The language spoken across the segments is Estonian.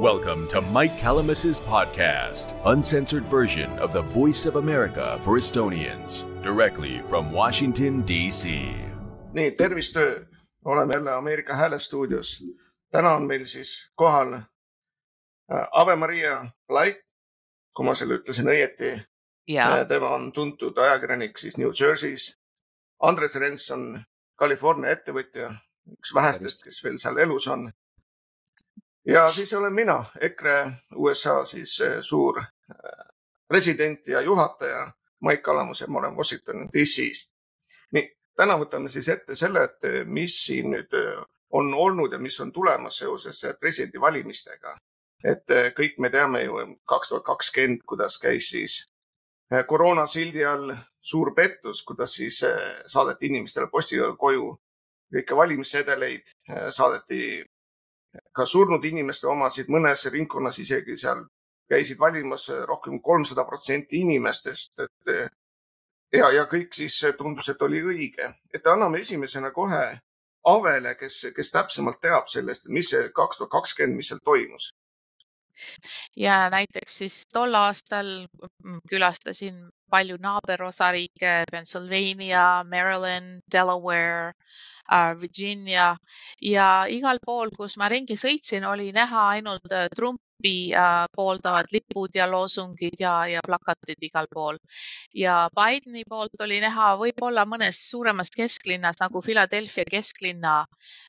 Welcome to Mike Calamus's podcast, uncensored version of the voice of America for Estonians, directly from Washington, D.C. nii, tervist, oleme jälle Ameerika Hääle stuudios. täna on meil siis kohal äh, Ave Maria Blait, kui ma selle ütlesin õieti. ja tema on tuntud ajakirjanik siis New Jersey's. Andres Renson, California ettevõtja, üks vähestest, kes veel seal elus on. Ja siis olen mina, EKRE USA siis äh, suur äh, resident ja juhataja Maik Kalamus ja ma olen Washington DC-st. nii, täna võtame siis ette selle, et äh, mis siin nüüd on olnud ja mis on tulemas seoses presidendivalimistega. et kõik me teame ju kaks tuhat kakskümmend, kuidas käis siis äh, koroonasildi all suur pettus, kuidas siis saadeti inimestele postiga koju kõiki valimissedeleid, saadeti ka surnud inimeste omasid, mõnes ringkonnas isegi seal käisid valimas rohkem kolmsada protsenti inimestest, et ja, ja kõik siis tundus, et oli õige, et anname esimesena kohe Avele, kes, kes täpsemalt teab sellest, mis kaks tuhat kakskümmend, mis seal toimus. Ja näiteks siis tol aastal mm, külastasin palju naaberosariike, Pennsylvania, Maryland, Delaware, Virginia ja igal pool, kus ma ringi sõitsin, oli näha ainult äh, Trumpi äh, pooldavad lipud ja loosungid ja, ja plakatid igal pool. ja Bideni poolt oli näha võib-olla mõnes suuremas kesklinnas nagu Philadelphia kesklinna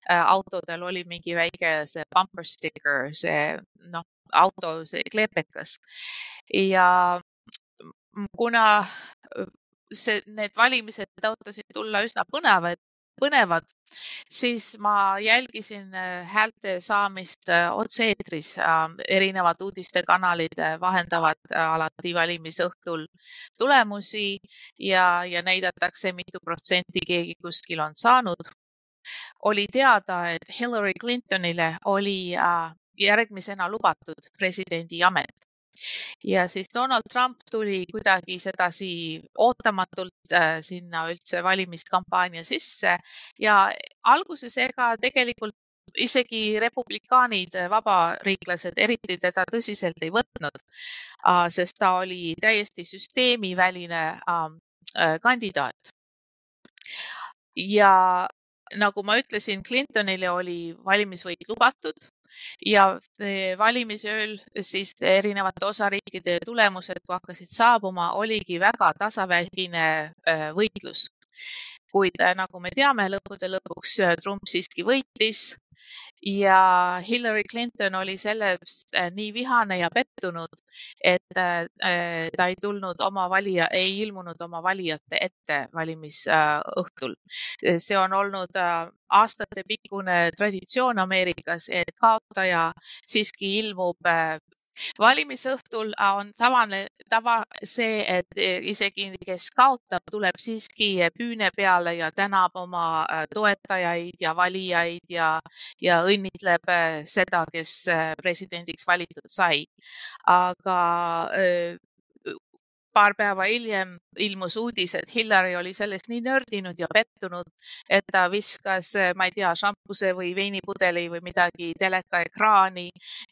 äh, autodel oli mingi väike see bumper sticker, see noh, auto, see kleepekas ja kuna see, need valimised tõotasid tulla üsna põnevad, põnevad, siis ma jälgisin häälte saamist otse-eetris. erinevad uudistekanalid vahendavad alati valimisõhtul tulemusi ja, ja näidatakse, mitu protsenti keegi kuskil on saanud. oli teada, et Hillary Clintonile oli järgmisena lubatud presidendi amet ja siis Donald Trump tuli kuidagi sedasi ootamatult äh, sinna üldse valimiskampaania sisse ja alguses ega tegelikult isegi republikaanid, vabariiklased eriti teda tõsiselt ei võtnud, sest ta oli täiesti süsteemiväline äh, äh, kandidaat. ja nagu ma ütlesin, Clintonile oli valimisvõit lubatud ja eh, valimisööl siis erinevate osariikide tulemused, kui hakkasid saabuma, oligi väga tasavägine eh, võitlus. kuid eh, nagu me teame, lõppude lõpuks Trump siiski võitis ja Hillary Clinton oli sellest eh, nii vihane ja pettunud, et eh, eh, ta ei tulnud oma valija, ei ilmunud oma valijate ette valimisõhtul. see on olnud äh, aastatepikkune traditsioon Ameerikas, et kaotaja siiski ilmub äh, valimisõhtul on tavaline tava see, et eh, isegi kes kaotab, tuleb siiski püüne peale ja tänab oma äh, toetajaid ja valijaid ja, ja õnnitleb äh, seda, kes presidendiks valitud sai. aga paar päeva hiljem ilmus uudis, et Hillary oli sellest nii nördinud ja pettunud, et ta viskas, ma ei tea, šampuse või veinipudeli või midagi telekaekraani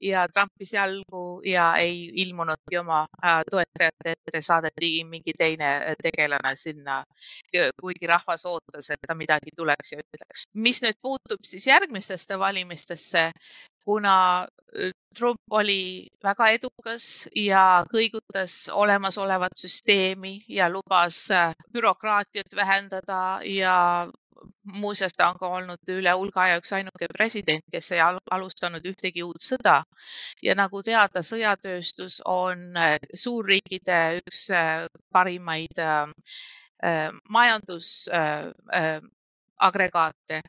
ja trampis jalgu ja ei ilmunudki oma äh, toetajate ette, saadeti mingi teine tegelane sinna, kuigi rahvas ootas, et ta midagi tuleks ja ütleks. mis nüüd puutub siis järgmistesse valimistesse, kuna äh, Trump oli väga edukas ja kõigutas olemasolevat süsteemi ja lubas äh, bürokraatiat vähendada ja muuseas, ta on ka olnud üle hulga aja üks ainuke president, kes ei al- alustanud ühtegi uut sõda. ja nagu teada, sõjatööstus on äh, suurriikide üks parimaid majandus agregaate,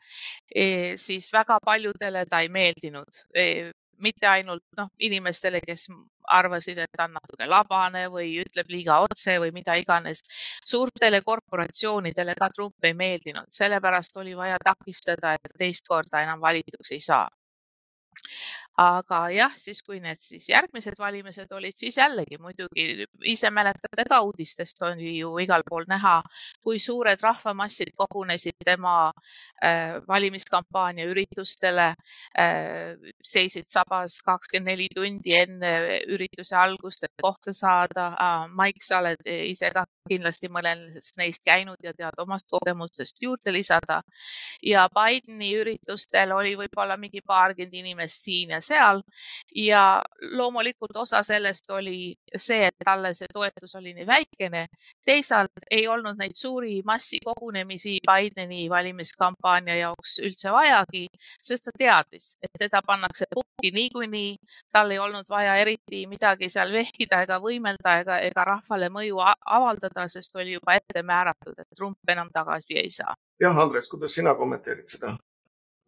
siis väga paljudele ta ei meeldinud. mitte ainult noh, inimestele, kes arvasid, et ta on natuke labane või ütleb liiga otse või mida iganes. suurtele korporatsioonidele ka Trump ei meeldinud, sellepärast oli vaja takistada, et teist korda enam valituks ei saa. Aga jah, siis kui need siis järgmised valimised olid, siis jällegi muidugi ise mäletate ka uudistest oli ju igal pool näha, kui suured rahvamassid kogunesid tema äh, valimiskampaania üritustele äh,, seisid sabas kakskümmend neli tundi enne ürituse algust, et kohta saada. Maik, sa oled ise ka kindlasti mõnes neist käinud ja tead omast kogemustest juurde lisada. ja Bideni üritustel oli võib-olla mingi paarkümmend inimest siin ja seal ja loomulikult osa sellest oli see, et talle see toetus oli nii väikene. teisalt ei olnud neid suuri massikogunemisi Bideni valimiskampaania jaoks üldse vajagi, sest ta teadis, et teda pannakse pukki niikuinii. tal ei olnud vaja eriti midagi seal vehkida ega võimelda ega, ega rahvale mõju avaldada, sest oli juba ette määratud, et Trump enam tagasi ei saa. jah, Andres, kuidas sina kommenteerid seda?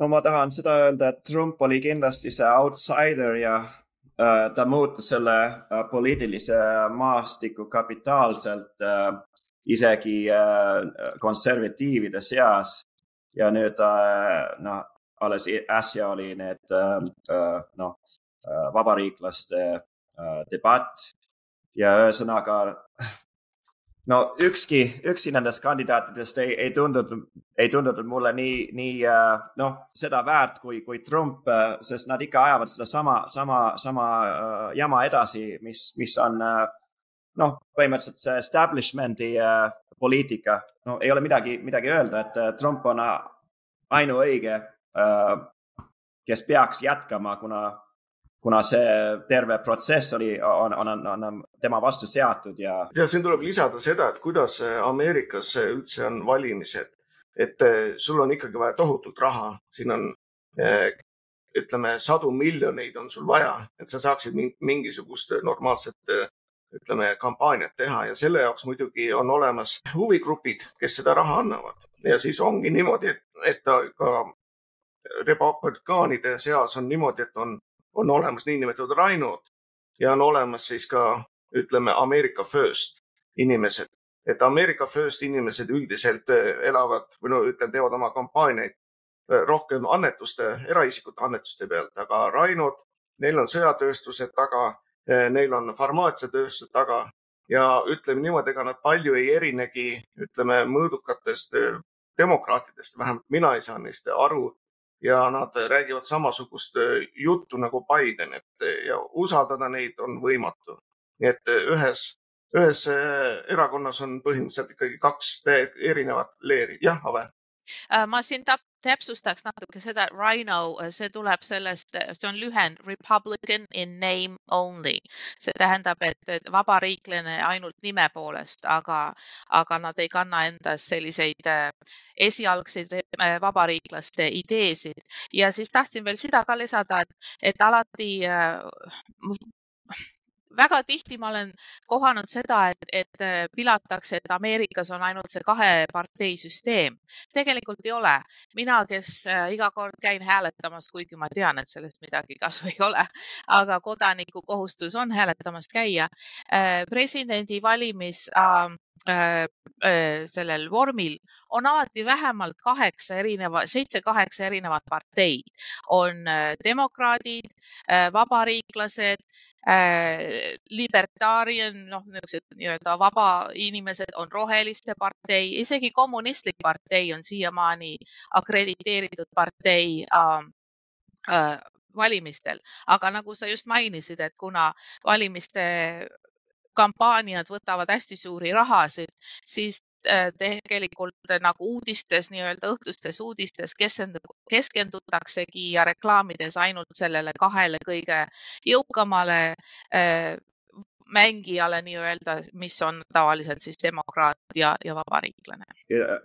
No ma tahan seda öelda, et Trump oli kindlasti see outsider ja äh, ta muutus selle äh, poliitilise maastiku kapitaalselt äh, isegi äh, konservatiivide seas. ja nüüd äh, noh, alles äsja oli need äh, noh vabariiklaste debatt ja ühesõnaga no ükski, ükski nendest kandidaatidest ei, ei tundunud, ei tundunud mulle nii, nii äh, noh, seda väärt kui, kui Trump, äh, sest nad ikka ajavad sedasama, sama, sama uh, jama edasi, mis, mis on uh, noh, põhimõtteliselt see establishment'i uh, poliitika. no ei ole midagi, midagi öelda, et Trump on ainuõige, kes peaks jätkama, kuna kuna see terve protsess oli, on, on, on, on tema vastu seatud ja. ja siin tuleb lisada seda, et kuidas Ameerikas üldse on valimised, et eh, sul on ikkagi vaja tohutut raha, siin on eh, ütleme, sadu miljoneid on sul vaja, et sa saaksid mingisugust normaalset ütleme, kampaaniat teha ja selle jaoks muidugi on olemas huvigrupid, kes seda raha annavad ja siis ongi niimoodi, et, et ka republikaanide seas on niimoodi, et on on olemas niinimetatud rainud ja on olemas siis ka ütleme Ameerika first inimesed, et Ameerika first inimesed üldiselt eh, elavad või no ütleme, teevad oma kampaaniaid eh, rohkem annetuste, eraisikute annetuste pealt, aga Rainud, neil on sõjatööstused taga, eh, neil on farmaatsiatööstused taga ja ütleme niimoodi, ega nad palju ei erinegi, ütleme mõõdukatest demokraatidest, vähemalt mina ei saa neist aru ja nad räägivad samasugust äh, juttu nagu Biden, et äh, ja usaldada neid on võimatu. nii et äh, ühes, ühes erakonnas on põhimõtteliselt ikkagi kaks erinevat leeri. jah, Ave? ma tap-, täpsustaks natuke seda, Rhino, see tuleb sellest, see on lühend Republican in name only. see tähendab, et vabariiklane ainult nime poolest, aga, aga nad ei kanna endas selliseid äh, esialgseid äh, vabariiklaste ideesid. ja siis tahtsin veel seda ka lisada, et, et alati äh, väga tihti ma olen kohanud seda, et, et äh, pilatakse, et Ameerikas on ainult see kahe partei süsteem. tegelikult ei ole. mina, kes äh, iga kord käin hääletamas, kuigi ma tean, et sellest midagi kasu ei ole, aga kodaniku kohustus on hääletamas käia. Äh, presidendi valimis sellel vormil on alati vähemalt kaheksa erineva, seitse-kaheksa erinevat parteid. on demokraadid, vabariiklased, Äh, libertaarian, noh, niisugused nii-öelda vaba inimesed on Roheliste partei, isegi kommunistlik partei on siiamaani akrediteeritud partei äh, äh, valimistel, aga nagu sa just mainisid, et kuna valimiste kampaaniad võtavad hästi suuri rahasid, siis Äh, tegelikult nagu uudistes, nii-öelda õhtustes uudistes keskendutaksegi ja reklaamides ainult sellele kahele kõige jõukamale äh, mängijale nii-öelda, mis on tavaliselt siis demokraat ja, ja vabariiklane.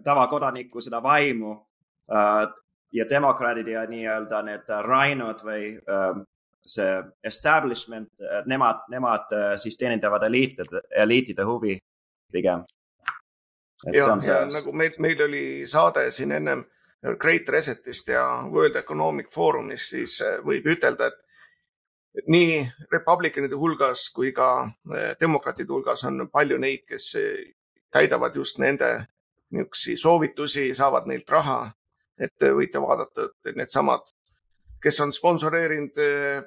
tavakodaniku seda vaimu äh, ja demokraadid ja nii-öelda need rainud või äh, see establishment, nemad, nemad äh, siis teenindavad eliitide, eliitide huvi pigem ja, ja nagu meil, meil oli saade siin ennem Great Resetist ja World Economic Forumist, siis eh, võib ütelda, et nii republikanide hulgas kui ka eh, demokraatide hulgas on palju neid, kes täidavad just nende niisuguseid soovitusi, saavad neilt raha. et võite vaadata, et needsamad kes on sponsoreerinud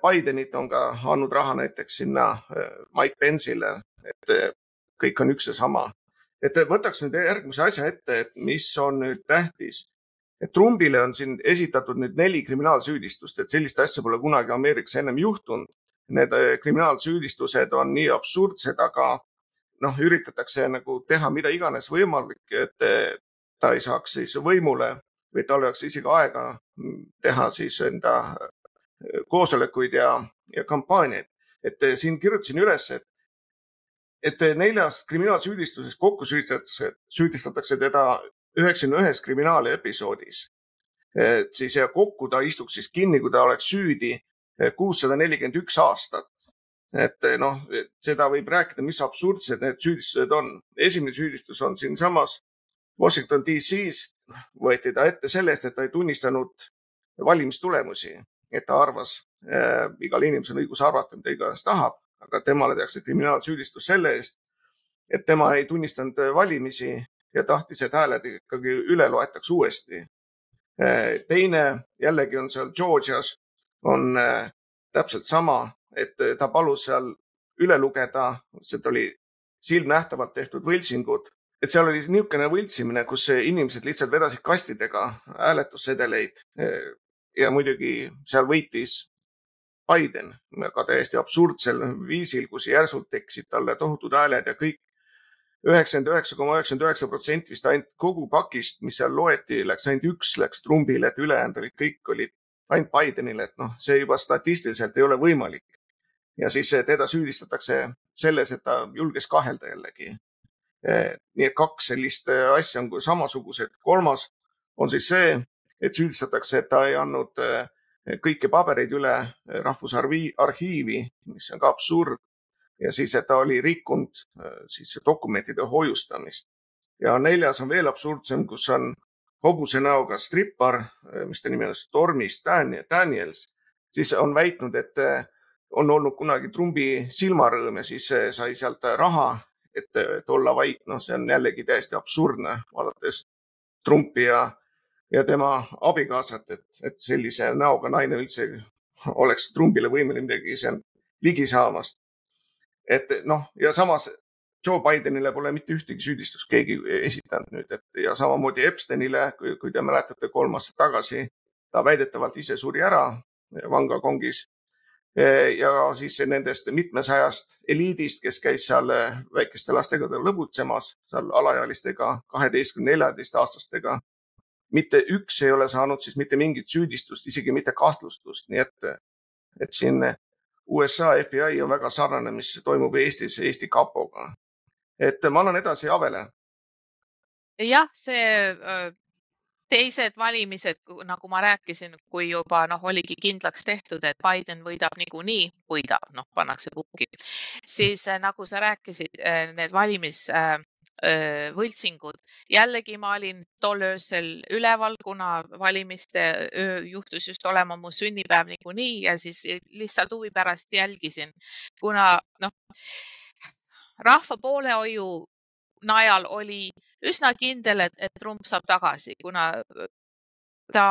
Bidenit, on ka andnud raha näiteks sinna Mike Pence'ile, et kõik on üks ja sama. et võtaks nüüd järgmise asja ette, et mis on nüüd tähtis. et Trumpile on siin esitatud nüüd neli kriminaalsüüdistust, et sellist asja pole kunagi Ameerikas ennem juhtunud. Need kriminaalsüüdistused on nii absurdsed, aga noh, üritatakse nagu teha mida iganes võimalik, et ta ei saaks siis võimule või tal oleks isegi aega teha siis enda koosolekuid ja, ja kampaaniaid. et siin kirjutasin üles, et, et neljas kriminaalsüüdistuses kokku süüdistatakse, süüdistatakse teda üheksakümne ühes kriminaalepisoodis. et siis ja kokku ta istuks siis kinni, kui ta oleks süüdi kuussada nelikümmend üks aastat et noh, seda võib rääkida, mis absurdsed need süüdistused on. esimene süüdistus on siinsamas Washington DC-s võeti ta ette selle eest, et ta ei tunnistanud valimistulemusi, et ta arvas äh,, igal inimesel on õigus arvata, mida iganes tahab, aga temale tehakse kriminaalsüüdistus selle eest, et tema ei tunnistanud valimisi ja tahtis, et hääled ikkagi üle loetaks uuesti äh,. teine jällegi on seal Georgias on äh, täpselt sama, et ta palus seal üle lugeda, see oli silmnähtavalt tehtud võltsingud, et seal oli niisugune võltsimine, kus inimesed lihtsalt vedasid kastidega hääletussedeleid. ja muidugi seal võitis Biden, aga täiesti absurdsel viisil, kus järsult tekkisid talle tohutud hääled ja kõik üheksakümmend üheksa koma üheksakümmend üheksa protsenti vist ainult kogu pakist, mis seal loeti, läks ainult üks läks Trumpile, et ülejäänud olid, kõik olid ainult Bidenile, et noh, see juba statistiliselt ei ole võimalik ja siis teda süüdistatakse selles, et ta julges kahelda jällegi. Eh, nii et kaks sellist eh, asja on samasugused. kolmas on siis see, et süüdistatakse, et ta ei andnud eh, kõiki pabereid üle Rahvusarhiivi, mis on ka absurd. ja siis, et ta oli rikkunud siis dokumentide hoiustamist. ja neljas on veel absurdsem, kus on hobuse näoga strippar, mis ta nimi on, Stormis Daniels, siis on väitnud, et on olnud kunagi Trumpi silmarõõm ja siis sai sealt raha, et, et olla vait. noh, see on jällegi täiesti absurdne, vaadates Trumpi ja, ja tema abikaasat, et, et sellise näoga naine üldse oleks Trumpile võimeline midagi seal ligi saamast. et noh, ja samas Joe Bidenile pole mitte ühtegi süüdistust keegi esitanud nüüd, et ja samamoodi Epsteinile, kui te mäletate, kolm aastat tagasi ta väidetavalt ise suri ära vangakongis ja siis nendest mitmesajast eliidist, kes käis seal eh, väikeste lastega lõbutsemas, seal alaealistega, kaheteistkümne, neljateistaastastega. mitte üks ei ole saanud siis mitte mingit süüdistust, isegi mitte kahtlustust, nii et, et siin USA FBI on väga sarnane, mis toimub Eestis Eesti kapoga. et ma annan edasi Avele. jah, see teised valimised, nagu ma rääkisin, kui juba noh, oligi kindlaks tehtud, et Biden võidab niikuinii, võidab, noh, pannakse pukki, siis äh, nagu sa rääkisid, äh, need valimis äh, võltsingud. jällegi ma olin tol öösel üleval, kuna valimiste öö juhtus just olema mu sünnipäev niikuinii ja siis lihtsalt huvi pärast jälgisin, kuna noh, rahva poolehoiu najal oli üsna kindel, et, et Trump saab tagasi, kuna ta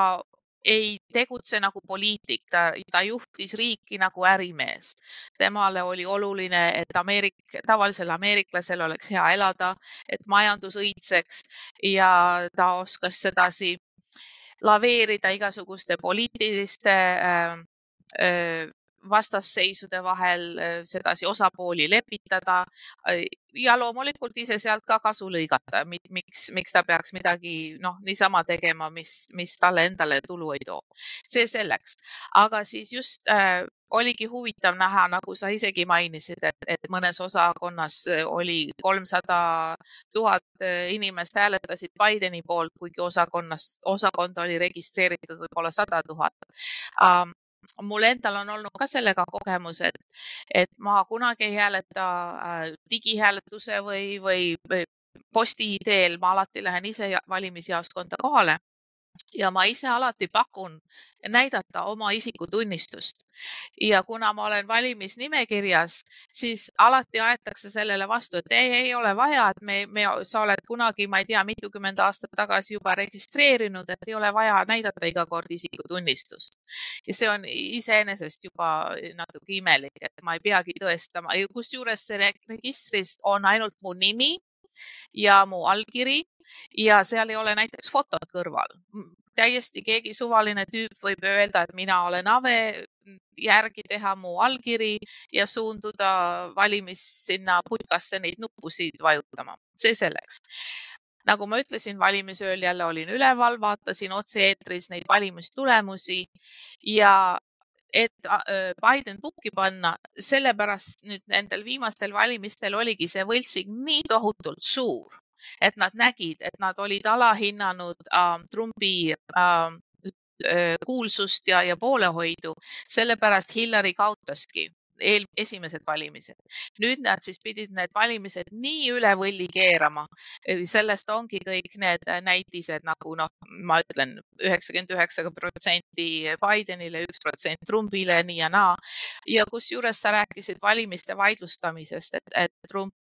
ei tegutse nagu poliitik, ta, ta juhtis riiki nagu ärimees. temale oli oluline, et Ameerik-, tavalisel ameeriklasel oleks hea elada, et majandus õitseks ja ta oskas sedasi laveerida igasuguste poliitiliste äh, äh, vastasseisude vahel sedasi osapooli lepitada ja loomulikult ise sealt ka kasu lõigata. miks, miks ta peaks midagi noh, niisama tegema, mis, mis talle endale tulu ei too. see selleks, aga siis just äh, oligi huvitav näha, nagu sa isegi mainisid, et, et mõnes osakonnas oli kolmsada tuhat inimest hääletasid Bideni poolt, kuigi osakonnas, osakonda oli registreeritud võib-olla sada tuhat mul endal on olnud ka sellega kogemus, et, et ma kunagi ei hääleta äh, digihääletuse või, või, või posti teel, ma alati lähen ise valimisjaoskonda kohale ja ma ise alati pakun näidata oma isikutunnistust. Ja kuna ma olen valimisnimekirjas, siis alati aetakse sellele vastu, et ei, ei ole vaja, et me, me, sa oled kunagi, ma ei tea, mitukümmend aastat tagasi juba registreerinud, et ei ole vaja näidata iga kord isikutunnistust. ja see on iseenesest juba natuke imelik, et ma ei peagi tõestama, kusjuures registris on ainult mu nimi ja mu allkiri ja seal ei ole näiteks fotot kõrval. täiesti keegi suvaline tüüp võib öelda, et mina olen Ave, järgi teha mu allkiri ja suunduda valimis sinna putkasse neid nuppusid vajutama. see selleks nagu ma ütlesin, valimisööl jälle olin üleval, vaatasin otse-eetris neid valimistulemusi ja et Biden pukki panna, sellepärast nüüd nendel viimastel valimistel oligi see võltsing nii tohutult suur, et nad nägid, et nad olid alahinnanud äh, Trumpi äh, kuulsust ja, ja poolehoidu, sellepärast Hillary kaotaski eel, esimesed valimised. nüüd nad siis pidid need valimised nii üle võlli keerama. sellest ongi kõik need näitised nagu noh, ma ütlen üheksakümmend üheksa protsenti Bidenile, üks protsent Trumpile, nii ja naa. ja kusjuures sa rääkisid valimiste vaidlustamisest, et, et Trump,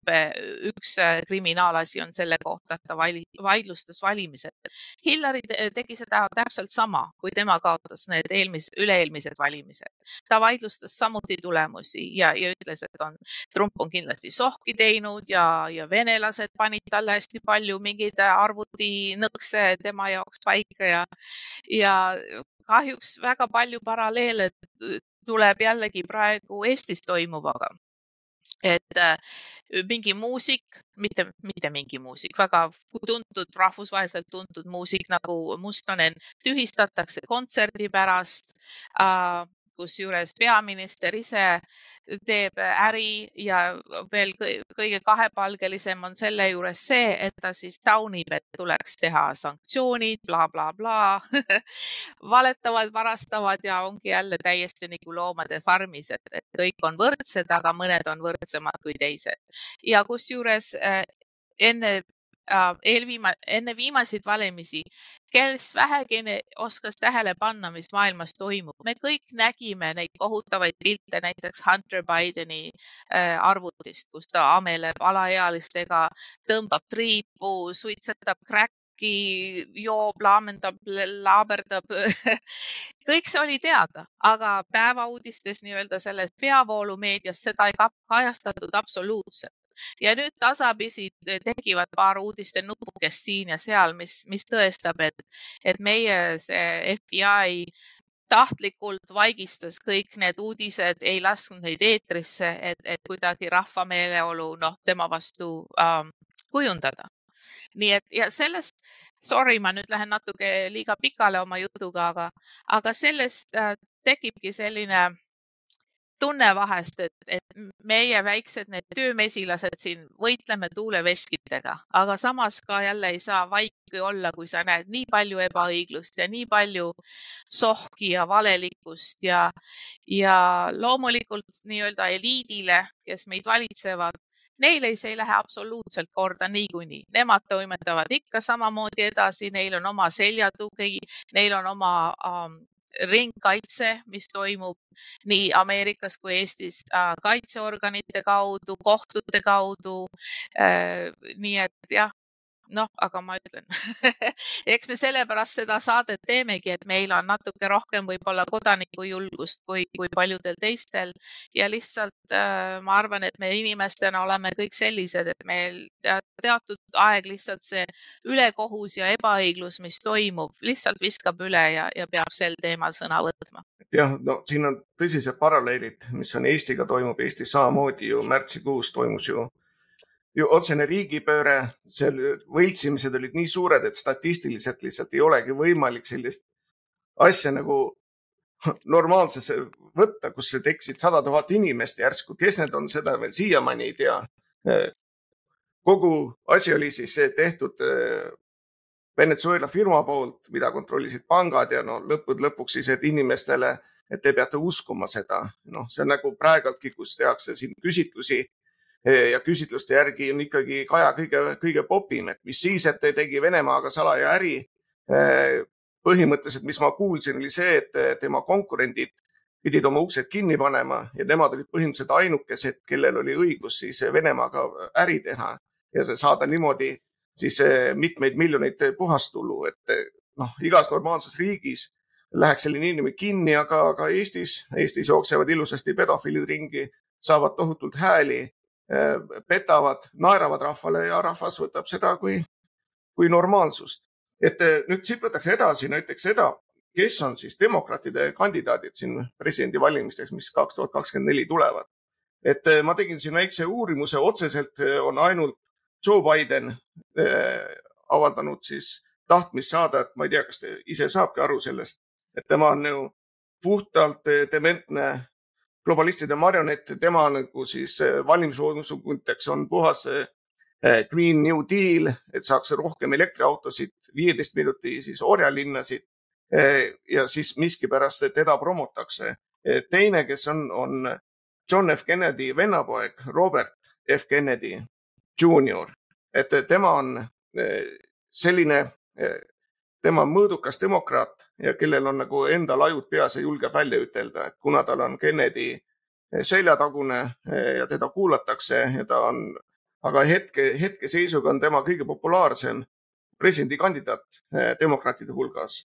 üks kriminaalasi on selle kohta, et ta vaidlustas valimised. Hillary tegi seda täpselt sama, kui tema kaotas need eelmis, üle-eelmised valimised. ta vaidlustas samuti tulemusi küsimusi ja, ja ütles, et on, Trump on kindlasti sohki teinud ja, ja venelased panid talle hästi palju mingeid arvutinõkse tema jaoks paika ja, ja kahjuks väga palju paralleele tuleb jällegi praegu Eestis toimuvaga. Et äh, mingi muusik, mitte, mitte mingi muusik, väga tuntud, rahvusvaheliselt tuntud muusik nagu Mustonen tühistatakse kontserdi pärast äh, kusjuures peaminister ise teeb äri ja veel kõige kahepalgelisem on selle juures see, et ta siis taunib, et tuleks teha sanktsioonid bla,, blablabla valetavad, varastavad ja ongi jälle täiesti nagu loomade farmis, et, kõik on võrdsed, aga mõned on võrdsemad kui teised. ja kusjuures äh, enne äh, eelviima-, enne viimaseid valimisi, kes vähegi oskas tähele panna, mis maailmas toimub. me kõik nägime neid kohutavaid pilte näiteks Hunter Bideni äh, arvutist, kus ta ameleb alaealistega, tõmbab triipu, suitsetab kräkki, joob, laamendab, laaberdab kõik see oli teada, aga päevauudistes nii-öelda selles peavoolumeedias seda ei kajastatud absoluutselt ja nüüd tasapisi tekivad paar uudiste nupukest siin ja seal, mis, mis tõestab, et, et meie see FBI tahtlikult vaigistas kõik need uudised, ei lasknud neid eetrisse, et, et kuidagi rahva meeleolu noh, tema vastu ähm, kujundada. nii et ja sellest, sorry, ma nüüd lähen natuke liiga pikale oma jutuga, aga, aga sellest äh, tekibki selline tunne vahest, et, et meie väiksed need töömesilased siin võitleme tuuleveskitega, aga samas ka jälle ei saa vaiki olla, kui sa näed nii palju ebaõiglust ja nii palju sohki ja valelikkust ja, ja loomulikult nii-öelda eliidile, kes meid valitsevad, neile see ei lähe absoluutselt korda niikuinii. Nemad toimetavad ikka samamoodi edasi, neil on oma seljatugi, neil on oma um, ringkaitse, mis toimub nii Ameerikas kui Eestis äh, kaitseorganite kaudu, kohtute kaudu äh,. nii et jah, noh, aga ma ütlen eks me sellepärast seda saadet teemegi, et meil on natuke rohkem võib-olla kodanikujulgust kui, kui paljudel teistel ja lihtsalt äh, ma arvan, et me inimestena oleme kõik sellised, et meil teatud aeg lihtsalt see ülekohus ja ebaõiglus, mis toimub, lihtsalt viskab üle ja, ja peab sel teemal sõna võtma. jah, no siin on tõsised paralleelid, mis on Eestiga toimub, Eestis samamoodi ju märtsikuus toimus ju ju otsene riigipööre, seal võltsimised olid nii suured, et statistiliselt lihtsalt ei olegi võimalik sellist asja nagu normaalsesse võtta, kus tekkisid sada tuhat inimest järsku, kes need on, seda veel siiamaani ei tea. kogu asi oli siis tehtud eh, Venezuela firma poolt, mida kontrollisid pangad ja no lõppude lõpuks siis, et inimestele, et te peate uskuma seda. noh, see on nagu praegultki, kus tehakse siin küsitlusi ja küsitluste järgi on ikkagi Kaja kõige, kõige popim, et mis siis, et tegi Venemaaga salaja äri. põhimõtteliselt, mis ma kuulsin, oli see, et tema konkurendid pidid oma uksed kinni panema ja nemad olid põhimõtteliselt ainukesed, kellel oli õigus siis Venemaaga äri teha ja saada niimoodi siis mitmeid miljoneid puhastulu, et noh, igas normaalses riigis läheks selline inimene kinni, aga, aga Eestis, Eestis jooksevad ilusasti pedofiilid ringi, saavad tohutult hääli, petavad, naeravad rahvale ja rahvas võtab seda kui, kui normaalsust. et nüüd siit võtakse edasi näiteks seda, kes on siis demokraatide kandidaadid siin presidendivalimisteks, mis kaks tuhat kakskümmend neli tulevad. et eh, ma tegin siin väikse uurimuse, otseselt on ainult Joe Biden avaldanud siis tahtmist saada, et ma ei tea, kas ta ise saabki aru sellest, et tema on ju puhtalt dementne globalistide marionett, tema nagu siis valimisloosunguteks on puhas Green New Deal, et saaks rohkem elektriautosid, viieteist minuti siis orjalinnasid Eh, ja siis miskipärast teda promotakse. Eh, teine, kes on, on John F. Kennedy vennapoeg, Robert F. Kennedy Jr, et tema on eh, selline, tema on mõõdukas demokraat ja kellel on nagu endal ajud peas ja julgeb välja ütelda, et kuna tal on Kennedy seljatagune ja teda kuulatakse ja ta on, aga hetke, hetkeseisuga on tema kõige populaarsem presidendikandidaat demokraatide hulgas.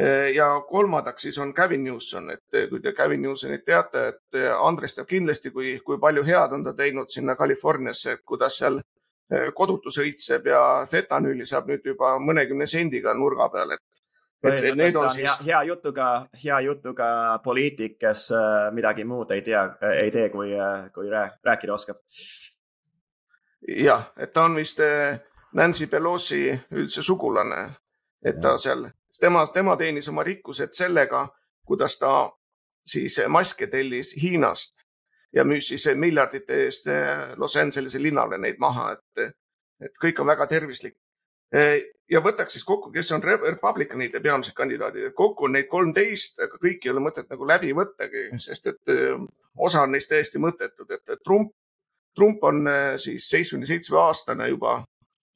Eh, ja kolmandaks siis on Gavin Newsom, et eh, kui te Gavin Newsomit teate, et eh, Andres teab kindlasti, kui, kui palju head on ta teinud sinna Californiasse, kuidas seal kodutus õitseb ja fentanüüli saab nüüd juba mõnekümne sendiga nurga peal, et et need on siis. hea jutuga, hea jutuga poliitik, kes midagi muud ei tea, ei tee, kui, kui rääkida oskab. jah, et ta on vist Nancy Pelosi üldse sugulane, et ta seal tema, tema teenis oma rikkused sellega, kuidas ta siis maske tellis Hiinast ja müüs siis miljardite eest eh, Los Angelese linnale neid maha, et, et kõik on väga tervislik. Eh, ja võtaks siis kokku, kes on republikanide peamised kandidaadid, et kokku on neid kolmteist, aga kõiki ei ole mõtet nagu läbi võttagi, sest et eh, osa on neist täiesti mõttetud, et Trump, Trump on siis seitsmekümne seitsme aastane juba,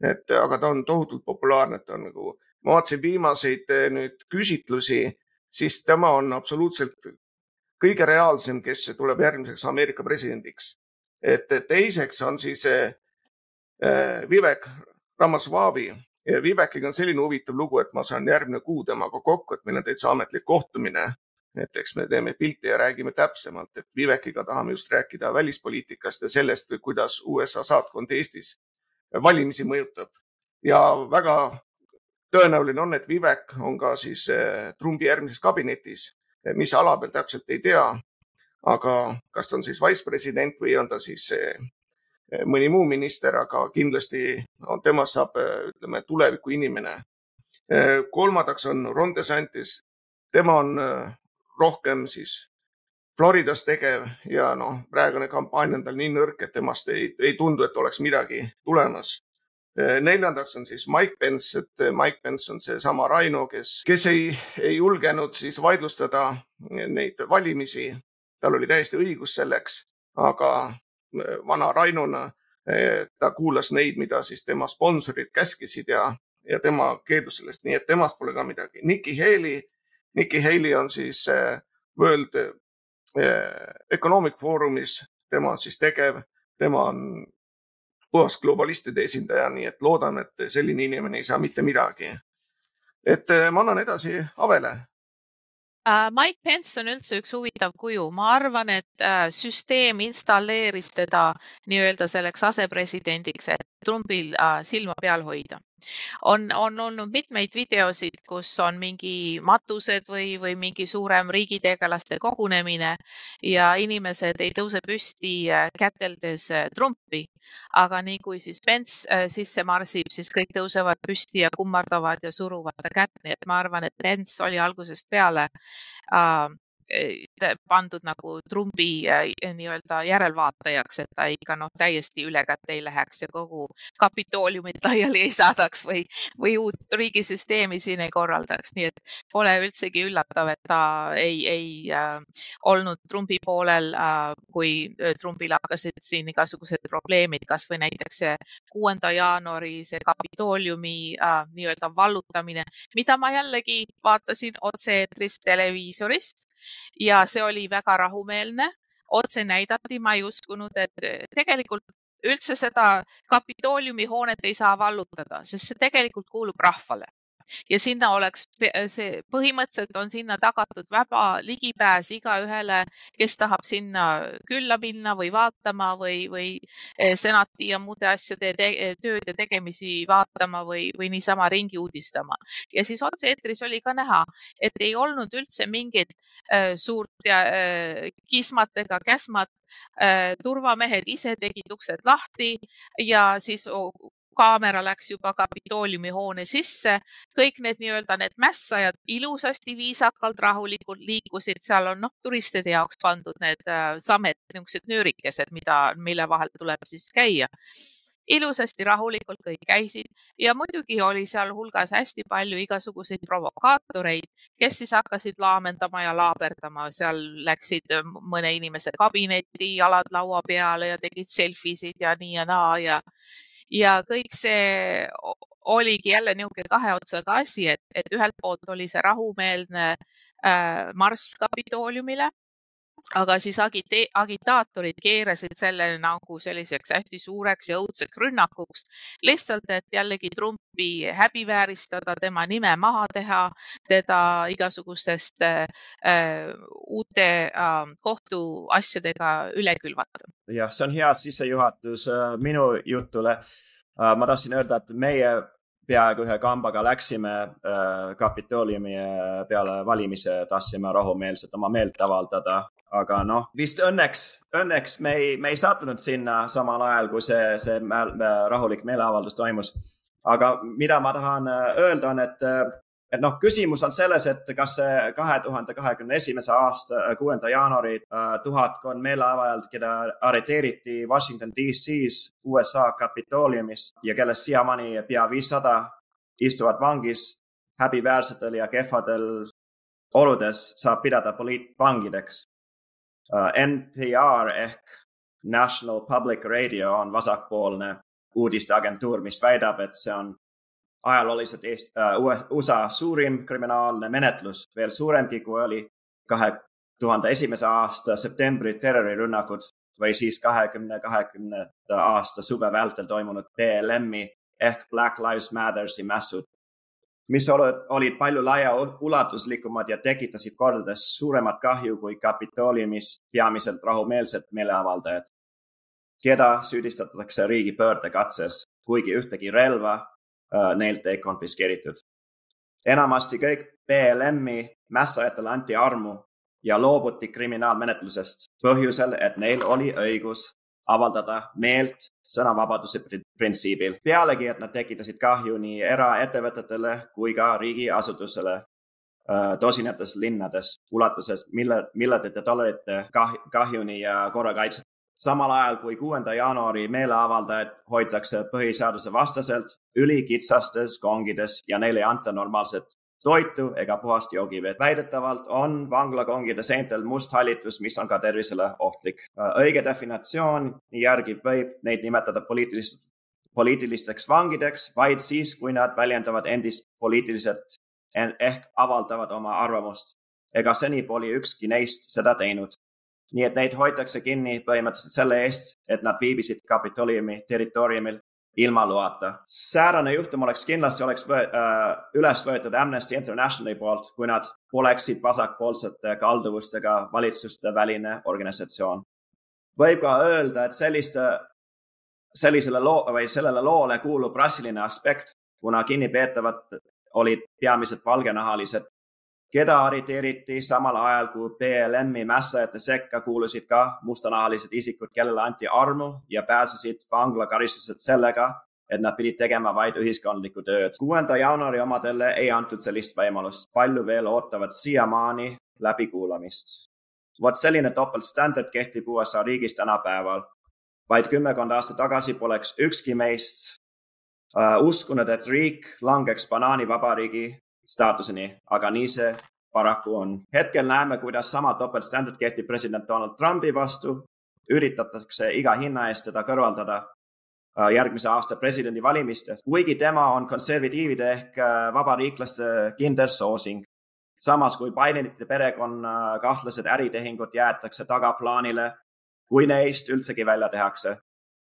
et aga ta on tohutult populaarne, et ta on nagu ma vaatasin viimaseid nüüd küsitlusi, siis tema on absoluutselt kõige reaalsem, kes tuleb järgmiseks Ameerika presidendiks. et teiseks on siis eh, eh, Vivek Ramasvavi. Vivekiga on selline huvitav lugu, et ma saan järgmine kuu temaga kokku, et meil on täitsa ametlik kohtumine. et eks me teeme pilti ja räägime täpsemalt, et Vivekiga tahame just rääkida välispoliitikast ja sellest, kuidas USA saatkond Eestis valimisi mõjutab ja väga tõenäoline on, et Vivek on ka siis eh, Trumpi järgmises kabinetis, mis ala peal täpselt ei tea. aga kas ta on siis wise president või on ta siis eh, mõni muu minister, aga kindlasti on, temast saab, ütleme, tuleviku inimene. kolmandaks on Ron DeSantis, tema on rohkem siis Floridas tegev ja noh, praegune kampaania on tal nii nõrk, et temast ei, ei tundu, et oleks midagi tulemas. Eh, neljandaks on siis Mike Pence, et eh, Mike Pence on seesama Raino, kes, kes ei, ei julgenud siis vaidlustada neid valimisi. tal oli täiesti õigus selleks, aga vana Rainona ta kuulas neid, mida siis tema sponsorid käskisid ja, ja tema keeldus sellest, nii et temast pole ka midagi. Nikki Haley, Nikki Haley on siis World Economic Forumis, tema on siis tegev, tema on puhas globalistide esindaja, nii et loodan, et selline inimene ei saa mitte midagi. et eh, ma annan edasi Avele. Uh, Mike Pence on üldse üks huvitav kuju, ma arvan, et uh, süsteem installeeris teda nii-öelda selleks asepresidendiks, et Trumpil uh, silma peal hoida on, on olnud mitmeid videosid, kus on mingi matused või, või mingi suurem riigitegelaste kogunemine ja inimesed ei tõuse püsti äh, käteldes äh, Trumpi. aga nii kui siis Pence äh, sisse marsib, siis kõik tõusevad püsti ja kummardavad ja suruvad ta kätt, nii et ma arvan, et Pence oli algusest peale äh, pandud nagu Trumpi nii-öelda järelvaatajaks, et ta ikka noh, täiesti ülekäte ei läheks ja kogu kapitooliumit laiali ei saadaks või, või uut riigisüsteemi siin ei korraldaks, nii et pole üldsegi üllatav, et ta ei, ei äh, olnud Trumpi poolel äh,, kui Trumpil hakkasid siin igasugused probleemid, kasvõi näiteks see kuuenda jaanuari see kapitooliumi äh, nii-öelda vallutamine, mida ma jällegi vaatasin otse-eetris televiisorist ja see oli väga rahumeelne, otse näidati, ma ei uskunud, et tegelikult üldse seda Kapitooliumi hoonet ei saa vallutada, sest see tegelikult kuulub rahvale ja sinna oleks see, põhimõtteliselt on sinna tagatud vaba ligipääs igaühele, kes tahab sinna külla minna või vaatama või, või eh, senati ja muude asjade te, tööd ja tegemisi vaatama või, või niisama ringi uudistama. ja siis otse-eetris oli ka näha, et ei olnud üldse mingit äh, suurt äh, kismat ega käsmat turvamehed ise tegid uksed lahti ja siis kaamera läks juba Kapitooliumi hoone sisse, kõik need nii-öelda need mässajad ilusasti, viisakalt, rahulikult liikusid, seal on noh, turistide jaoks pandud need äh, samed, niisugused nöörikesed, mida, mille vahel tuleb siis käia. Ilusasti rahulikult kõik käisid ja muidugi oli sealhulgas hästi palju igasuguseid provokaatoreid, kes siis hakkasid laamendama ja laaberdama, seal läksid mõne inimese kabinetti, jalad laua peale ja tegid selfie sid ja nii ja naa ja ja kõik see oligi jälle niisugune kahe otsaga asi, et, et ühelt poolt oli see rahumeelne äh, marss Kapitooliumile, aga siis agite, agitaatorid keerasid selle nagu selliseks hästi suureks ja õudseks rünnakuks, lihtsalt, et jällegi Trumpi häbivääristada, tema nime maha teha, teda igasugustest äh, uute äh, kohtuasjadega üle külvata. jah, see on hea sissejuhatus äh, minu jutule äh,. ma tahtsin öelda, et meie peaaegu ühe kambaga läksime äh, Kapitooliumi peale valimise, tahtsime rahumeelselt oma meelt avaldada aga noh, vist õnneks, õnneks me ei, me ei sattunud sinna samal ajal, kui see, see rahulik meeleavaldus toimus. aga mida ma tahan äh, öelda, on, et, äh, et noh, küsimus on selles, et kas see kahe tuhande kahekümne esimese aasta äh, kuuenda jaanuari tuhatkond meeleavaldajat, keda arreteeriti Washington DC-s USA Kapitooliumis ja kellest siiamaani pea viissada istuvad vangis häbiväärsetel ja kehvadel oludes saab pidada poliitvangideks NPR ehk National Public Radio on vasakpoolne uudisteagentuur, mis väidab, et see on ajalooliselt Eest, uh, USA suurim kriminaalne menetlus, veel suuremgi, kui oli kahe tuhande esimese aasta septembri terrorirünnakud või siis kahekümne kahekümnenda aasta suve vältel toimunud BLM-i ehk Black Lives Mattersi mässud mis olid palju laiaulatuslikumad ja tekitasid kordades suuremat kahju kui Kapitooliumis peamiselt rahumeelsed meeleavaldajad, keda süüdistatakse riigipöördekatses, kuigi ühtegi relva äh, neilt ei konfiskeeritud. enamasti kõik BLM-i mässajatele anti armu ja loobuti kriminaalmenetlusest põhjusel, et neil oli õigus avaldada meelt sõnavabaduse printsiibil. pealegi, et nad tekitasid kahju nii eraettevõtetele kui ka riigiasutusele äh, tosinates linnades ulatuses mille, milledete dollarite kah, kahjuni ja korrakaitset. samal ajal kui kuuenda jaanuari meeleavaldajaid hoitakse põhiseaduse vastaselt ülikitsastes kongides ja neile ei anta normaalset toitu ega puhast joogivett. väidetavalt on vanglakongide seentel must hallitus, mis on ka tervisele ohtlik. õige definitsioon järgi võib neid nimetada poliitilist, poliitilisteks vangideks vaid siis, kui nad väljendavad endist poliitiliselt ehk avaldavad oma arvamust. ega seni pole ükski neist seda teinud. nii et neid hoitakse kinni põhimõtteliselt selle eest, et nad viibisid Kapitoliumi territooriumil ilma loata. säärane juhtum oleks kindlasti, oleks võ, äh, üles võetud Amnesty Internationali poolt, kui nad oleksid vasakpoolsete kalduvustega valitsuste väline organisatsioon. võib ka öelda, et selliste, sellisele loo või sellele loole kuulub rassiline aspekt, kuna kinnipeetavad olid peamiselt valgenahalised keda arreteeriti samal ajal, kui BLM-i mässajate sekka kuulusid ka mustanahalised isikud, kellele anti armu ja pääsesid vanglakaristused sellega, et nad pidid tegema vaid ühiskondlikku tööd. kuuenda jaanuari omadele ei antud sellist võimalust. palju veel ootavad siiamaani läbikuulamist. vot selline topeltstandard kehtib USA riigis tänapäeval. vaid kümmekond aastat tagasi poleks ükski meist uh, uskunud, et riik langeks banaanivabariigi staatuseni, aga nii see paraku on. hetkel näeme, kuidas sama topeltstandard kehtib president Donald Trumpi vastu, üritatakse iga hinna eest teda kõrvaldada Äh, järgmise aasta presidendivalimistes, kuigi tema on konservatiivide ehk äh, vabariiklaste kindel soosing. samas kui Bidenite perekonna kahtlased äritehingud jäetakse tagaplaanile, kui neist üldsegi välja tehakse.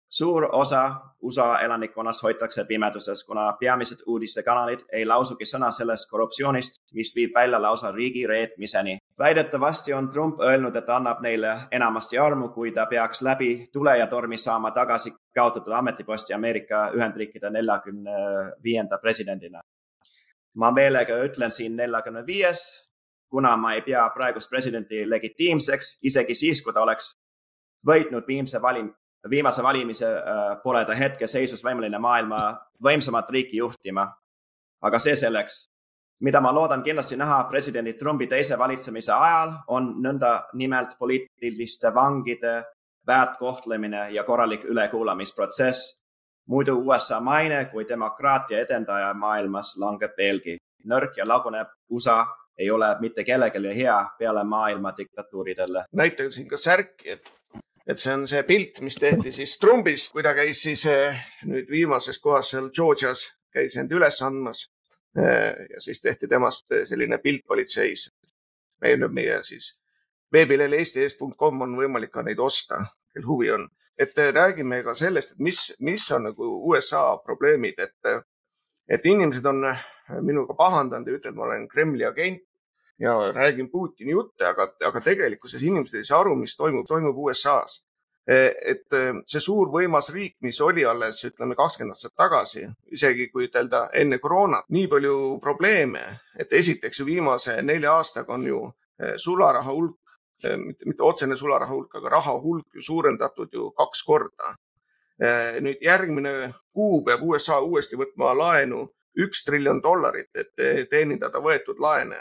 Suur osa USA elanikkonnast hoitakse pimeduses, kuna peamised uudistekanalid ei lausugi sõna sellest korruptsioonist, mis viib välja lausa riigi reetmiseni väidetavasti on Trump öelnud, et annab neile enamasti armu, kui ta peaks läbi tule ja tormi saama tagasi kaotatud ametiposti Ameerika Ühendriikide neljakümne viienda presidendina. ma meelega ütlen siin neljakümne viies, kuna ma ei pea praegust presidenti legitiimseks, isegi siis, kui ta oleks võitnud viimse valim-, viimase valimise äh, pole ta hetkeseisus võimeline maailma võimsamat riiki juhtima. aga see selleks mida ma loodan kindlasti näha presidendi Trumpi teise valitsemise ajal, on nõnda nimelt poliitiliste vangide väärtkohtlemine ja korralik ülekuulamisprotsess. muidu USA maine kui demokraatia edendaja maailmas langeb veelgi. nõrk ja lagunev USA ei ole mitte kellelegi hea peale maailma diktatuuridele. näitasin ka särki, et, et see on see pilt, mis tehti siis Trumpist, kui ta käis siis eh, nüüd viimases kohas seal Georgias, käis end üles andmas Äh, ja siis tehti temast äh, selline pilt politseis. meil meie siis veebilehel eesti.com on võimalik ka neid osta, kel huvi on. et räägime ka sellest, et mis, mis on nagu USA probleemid, et, et inimesed on minuga pahandanud ja ütlevad, ma olen Kremli agent ja räägin Putini jutte, aga, aga tegelikkuses inimesed ei saa aru, mis toimub, toimub USA-s et eh, see suur võimas riik, mis oli alles ütleme kakskümmend aastat tagasi, isegi kui ütelda enne koroonat, nii palju probleeme, et esiteks ju viimase nelja aastaga on ju eh, sularaha hulk, mitte otsene sularaha hulk, aga raha hulk ju suurendatud ju kaks korda. nüüd järgmine kuu peab USA uuesti võtma laenu üks triljon dollarit, et teenindada võetud laene.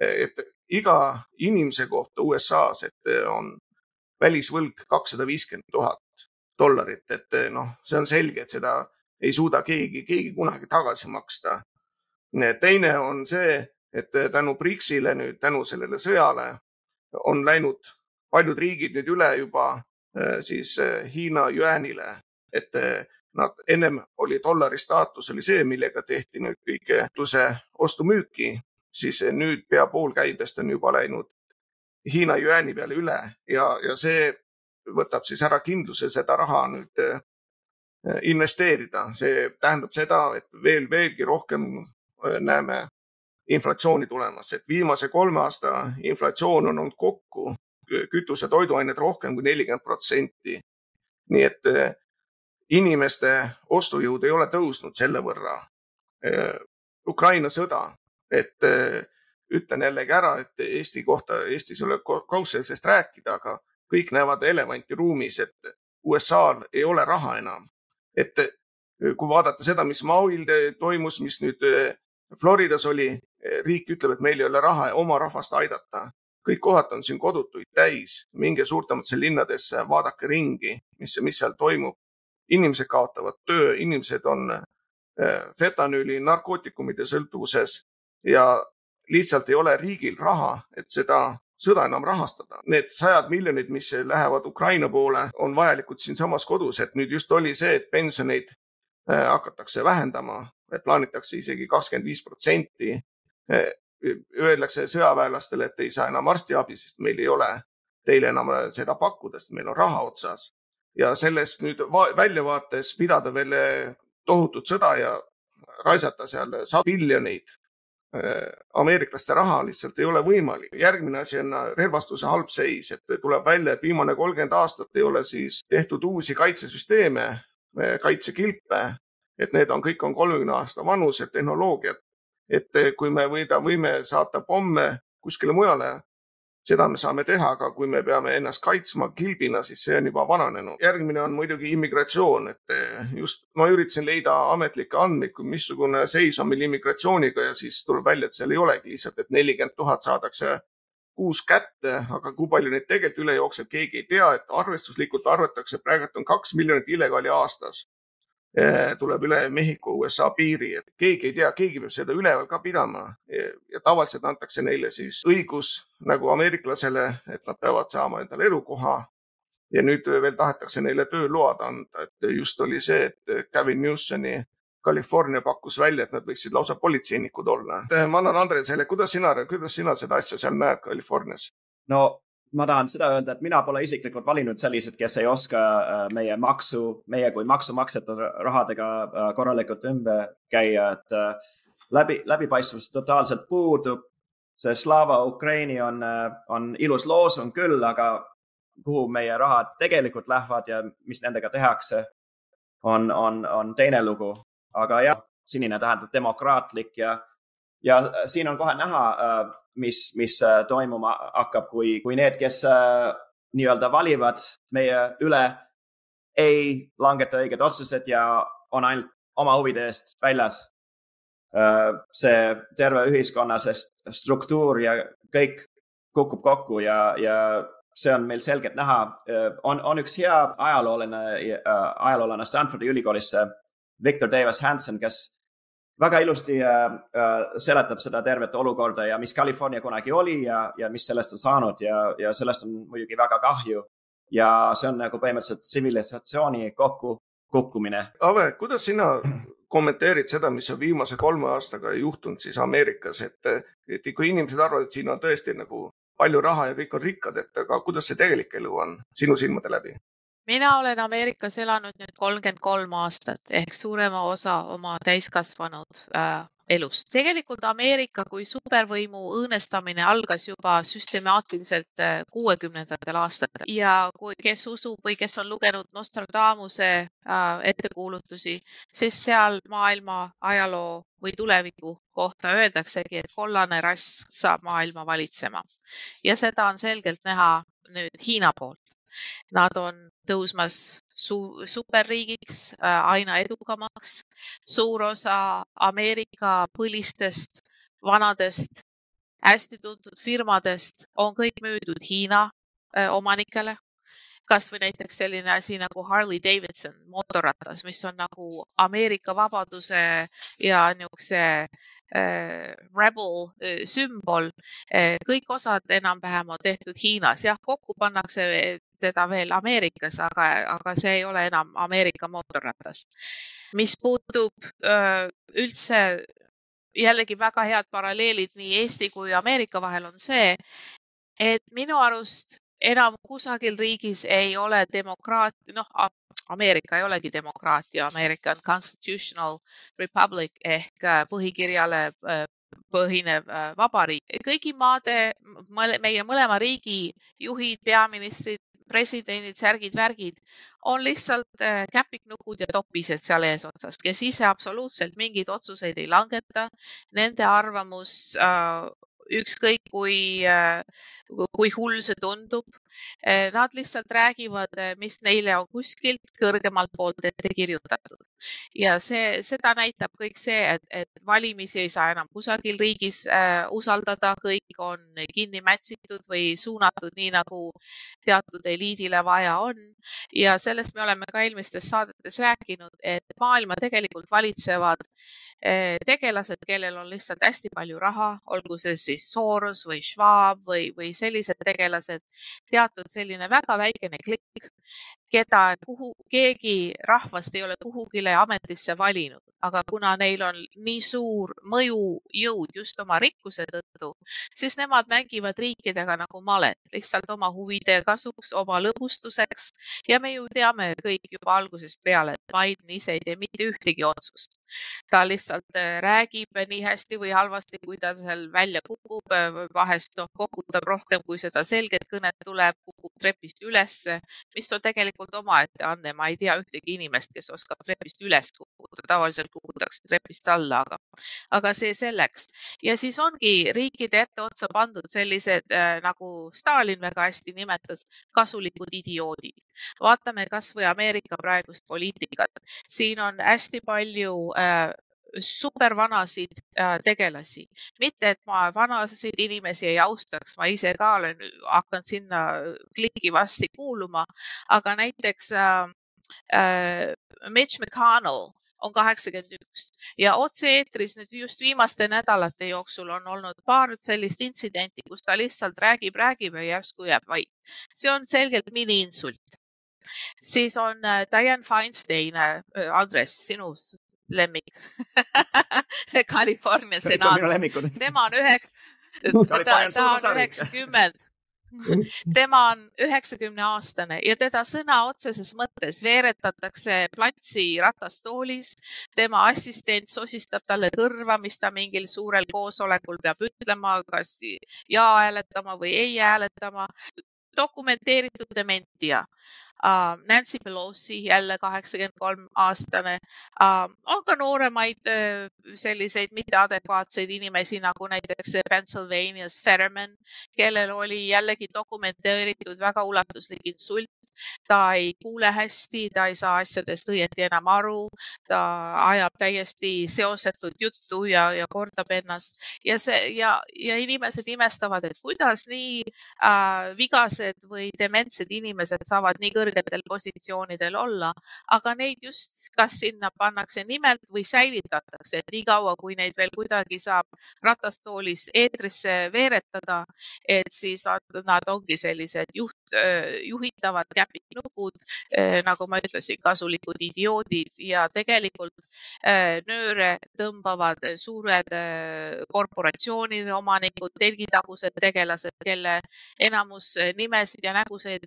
Et iga inimese kohta USA-s, et on välisvõlg kakssada viiskümmend tuhat dollarit, et eh, noh, see on selge, et seda ei suuda keegi, keegi kunagi tagasi maksta. teine on see, et eh, tänu BRICS-ile nüüd, tänu sellele sõjale on läinud paljud riigid nüüd üle juba eh, siis Hiina jüäänile, et nad ennem oli dollari staatus oli see, millega tehti nüüd kõige ostu-müüki, siis nüüd pea pool käibest on juba läinud Hiina jüääni peale üle ja, ja see võtab siis ära kindluse seda raha nüüd eh, investeerida. see tähendab seda, et veel, veelgi rohkem eh, näeme inflatsiooni tulemas, et viimase kolme aasta inflatsioon on olnud kokku kütuse, toiduained rohkem kui nelikümmend protsenti. nii et eh, inimeste ostujõud ei ole tõusnud selle võrra. Ukraina sõda, et ütlen jällegi ära, et Eesti kohta, Eestis ei ole kaudselt sellest rääkida, aga kõik näevad elevanti ruumis, et USA-l ei ole raha enam. et kui vaadata seda, mis Mauil toimus, mis nüüd eh, Floridas oli, riik ütleb, et meil ei ole raha oma rahvast aidata. kõik kohad on siin kodutuid täis, minge suurtematesse linnadesse, vaadake ringi, mis, mis seal toimub. inimesed kaotavad töö, inimesed on fentanüüli, narkootikumide sõltuvuses ja lihtsalt ei ole riigil raha, et seda sõda enam rahastada. Need sajad miljonid, mis lähevad Ukraina poole, on vajalikud siinsamas kodus, et nüüd just oli see, et pensioneid äh, hakatakse vähendama, plaanitakse isegi kakskümmend viis protsenti. Äh, öeldakse sõjaväelastele, et ei saa enam arstiabi, sest meil ei ole teile enam seda pakkuda, sest meil on raha otsas. ja sellest nüüd väljavaates pidada veel tohutut sõda ja raisata seal sadu miljoneid Äh, ameeriklaste raha lihtsalt ei ole võimalik. järgmine asi on relvastuse halb seis, et tuleb välja, et viimane kolmkümmend aastat ei ole siis tehtud uusi kaitsesüsteeme, äh, kaitsekilpe, et need on, kõik on kolmekümne aasta vanused tehnoloogiad. et kui me võida, võime saata pomme kuskile mujale seda me saame teha, aga kui me peame ennast kaitsma kilbina, siis see on juba vananenud. järgmine on muidugi immigratsioon, et eh, just ma üritasin leida ametlikke andmeid, missugune seis on meil immigratsiooniga ja siis tuleb välja, et seal ei olegi lihtsalt, et nelikümmend tuhat saadakse kuus kätte, aga kui palju neid tegelikult üle jookseb, keegi ei tea, et arvestuslikult arvatakse, praegu on kaks miljonit illegaali aastas tuleb üle Mehhiko USA piiri, et keegi ei tea, keegi peab seda üleval ka pidama ja tavaliselt antakse neile siis õigus nagu ameeriklasele, et nad peavad saama endale elukoha. ja nüüd veel tahetakse neile tööload anda, et just oli see, et Gavin Newsoni California pakkus välja, et nad võiksid lausa politseinikud olla. ma annan Andresele, kuidas sina, kuidas sina seda asja seal näed Californias? no ma tahan seda öelda, et mina pole isiklikult valinud sellised, kes ei oska äh, meie maksu, meie kui maksumaksjate rahadega äh, korralikult ümber käia, et äh, läbi, läbipaistvus totaalselt puudub. see Slava Ukraini on, on ilus loosung küll, aga kuhu meie rahad tegelikult lähevad ja mis nendega tehakse, on, on, on teine lugu aga jah, sinine tähendab demokraatlik ja, ja siin on kohe näha, äh, mis, mis äh, toimuma hakkab, kui, kui need, kes äh, nii-öelda valivad meie üle, ei langeta õiged otsused ja on ainult oma huvide eest väljas. see terve ühiskonna see struktuur ja kõik kukub kokku ja, ja see on meil selgelt näha. on, on üks hea ajaloolane, ajaloolane Stanfordi ülikoolis Victor Davis Hansen, kes väga ilusti äh, äh, seletab seda tervet olukorda ja mis California kunagi oli ja, ja mis sellest on saanud ja, ja sellest on muidugi väga kahju. ja see on nagu põhimõtteliselt tsivilisatsiooni kokku kukkumine. Ave, kuidas sina kommenteerid seda, mis on viimase kolme aastaga juhtunud siis Ameerikas, et, et kui inimesed arvavad, et siin on tõesti nagu palju raha ja kõik on rikkad, et aga kuidas see tegelik elu on sinu silmade läbi? Mina olen Ameerikas elanud nüüd kolmkümmend kolm aastat ehk suurema osa oma täiskasvanud äh, elust. tegelikult Ameerika kui supervõimu õõnestamine algas juba süstemaatiliselt äh, kuuekümnendatel aastatel. Ja kui, kes usub või kes on lugenud Nostradamuse äh, ettekuulutusi, siis seal maailma ajaloo või tuleviku kohta öeldaksegi, et kollane rass saab maailma valitsema. Ja seda on selgelt näha nüüd Hiina poolt Nad on tõusmas su superriigiks, äh, aina edukamaks. suur osa Ameerika põlistest vanadest hästi tuntud firmadest on kõik müüdud Hiina äh, omanikele kasvõi näiteks selline asi nagu Harley Davidson mootorratas, mis on nagu Ameerika vabaduse ja niisuguse äh, rebel äh, sümbol äh,. kõik osad enam-vähem on tehtud Hiinas, jah, kokku pannakse teda veel Ameerikas, aga, aga see ei ole enam Ameerika mootorratas. mis puutub äh, üldse jällegi väga head paralleelid nii Eesti kui Ameerika vahel on see, et minu arust enam kusagil riigis ei ole demokraatia, noh, Ameerika ei olegi demokraatia, Ameerika on constitutional republic ehk äh, põhikirjale äh, põhinev äh, vabariik. kõigi maade, meie mõlema riigi juhid, peaministrid, presidendid, särgid, värgid on lihtsalt käpiknukud ja topised seal eesotsas, kes ise absoluutselt mingeid otsuseid ei langeta. Nende arvamus ükskõik kui, äh, kui hull see tundub. Äh, nad lihtsalt räägivad, äh, mis neile on kuskilt kõrgemalt poolt ette kirjutatud ja see, seda näitab kõik see, et, et valimisi ei saa enam kusagil riigis äh, usaldada, kõik on kinni mätsitud või suunatud nii, nagu teatud eliidile vaja on. ja sellest me oleme ka eelmistes saadetes rääkinud, et maailma tegelikult valitsevad Eh, tegelased, kellel on lihtsalt hästi palju raha, olgu see siis Soros või Schwab või, või sellised tegelased, teatud selline väga väikene klikk, keda kuhu, keegi rahvast ei ole kuhugile ametisse valinud, aga kuna neil on nii suur mõjujõud just oma rikkuse tõttu, siis nemad mängivad riikidega nagu malet, lihtsalt oma huvide kasuks, oma lõbustuseks ja me ju teame kõik juba algusest peale, et Biden ise ei tee mitte ühtegi otsust ta lihtsalt äh, räägib nii hästi või halvasti, kui ta seal välja kukub. Äh, vahest noh, kokutab rohkem, kui seda selget kõnet tuleb, kukub trepist ülesse, mis on tegelikult omaette anne. ma ei tea ühtegi inimest, kes oskab trepist üles kukkuda, tavaliselt kukutakse trepist alla, aga, aga see selleks. ja siis ongi riikide etteotsa pandud sellised äh, nagu Stalin väga hästi nimetas, kasulikud idioodid. vaatame kasvõi Ameerika praegust poliitikat. siin on hästi palju äh, supervanasid äh, tegelasi. mitte, et ma vanasid inimesi ei austaks, ma ise ka olen hakanud sinna klikivasti kuuluma, aga näiteks äh, äh, Mitch McConnell on kaheksakümmend üks ja otse-eetris nüüd just viimaste nädalate jooksul on olnud paar sellist intsidenti, kus ta lihtsalt räägib, räägib ja järsku jääb vait. see on selgelt miniinsult. siis on äh, Diane Feinstein, äh, Andres, sinu lemmik California senaat. tema on üheks, ta on üheksakümmend tema on üheksakümne aastane ja teda sõna otseses mõttes veeretatakse platsi ratastoolis. tema assistent sosistab talle kõrva, mis ta mingil suurel koosolekul peab ütlema, kas ja hääletama või ei hääletama. dokumenteeritud dementia uh,. Nancy Pelosi, jälle kaheksakümmend kolm aastane uh,. on ka nooremaid uh, selliseid mitteadekvaatseid inimesi nagu näiteks Pennsylvanias Fetterman, kellel oli jällegi dokumenteeritud väga ulatuslik insult ta ei kuule hästi, ta ei saa asjadest õieti enam aru, ta ajab täiesti seosetut juttu ja, ja kordab ennast ja see ja, ja inimesed imestavad, et kuidas nii äh, vigased või dementsed inimesed saavad nii kõrgetel positsioonidel olla, aga neid just kas sinna pannakse nimelt või säilitatakse, et niikaua kui neid veel kuidagi saab ratastoolis eetrisse veeretada, et siis nad ongi sellised juht, juhitavad käpinukud, nagu ma ütlesin, kasulikud idioodid ja tegelikult nööre tõmbavad suured korporatsioonide omanikud, telgitagused tegelased, kelle enamus nimesid ja nägusid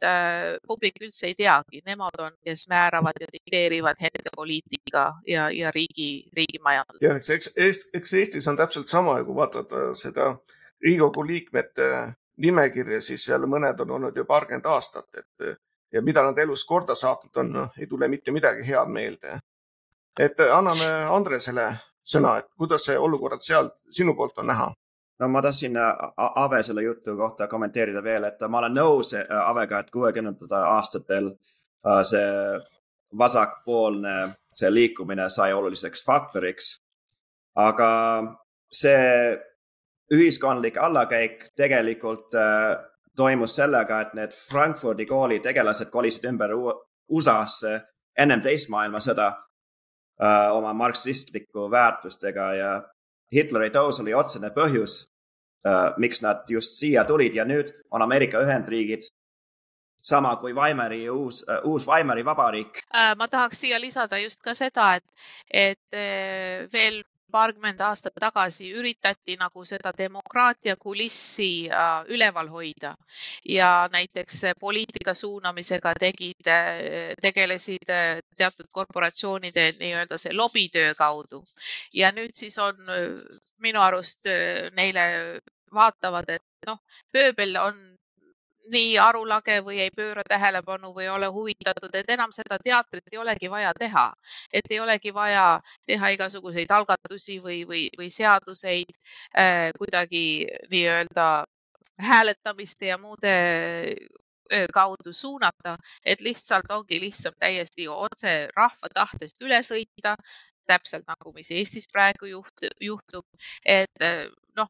publik üldse ei teagi. Nemad on, kes määravad ja dikteerivad hetkepoliitika ja, ja riigi, riigi majandust. jah, eks, eks, eks Eestis on täpselt sama, kui vaadata seda Riigikogu liikmete nimekirja, siis seal mõned on olnud ju paarkümmend aastat, et ja mida nad elus korda saatnud on, noh, ei tule mitte midagi head meelde. et anname Andresele sõna, et kuidas see olukorrad seal sinu poolt on näha? no ma tahtsin Ave selle jutu kohta kommenteerida veel, et ma olen nõus Avega, et kuuekümnendatel aastatel see vasakpoolne, see liikumine sai oluliseks faktoriks. aga see ühiskondlik allakäik tegelikult äh, toimus sellega, et need Frankfurdi kooli tegelased kolisid ümber USA-sse ennem teist maailmasõda äh, oma marksistliku väärtustega ja Hitleri tõus oli otsene põhjus äh,, miks nad just siia tulid ja nüüd on Ameerika Ühendriigid sama kui Weimari uus, äh, uus Weimari vabariik. Äh, ma tahaks siia lisada just ka seda, et, et äh, veel paarkümmend aastat tagasi üritati nagu seda demokraatia kulissi äh, üleval hoida ja näiteks poliitika suunamisega tegid, äh, tegelesid äh, teatud korporatsioonide nii-öelda see lobitöö kaudu. ja nüüd siis on minu arust neile vaatavad, et noh, pööbel on nii arulage või ei pööra tähelepanu või ei ole huvitatud, et enam seda teatrit ei olegi vaja teha. et ei olegi vaja teha igasuguseid algatusi või, või, või seaduseid äh, kuidagi nii-öelda hääletamiste ja muude äh, kaudu suunata, et lihtsalt ongi lihtsam täiesti otse rahva tahtest üle sõita, täpselt nagu, mis Eestis praegu juht, juhtub, et äh, noh,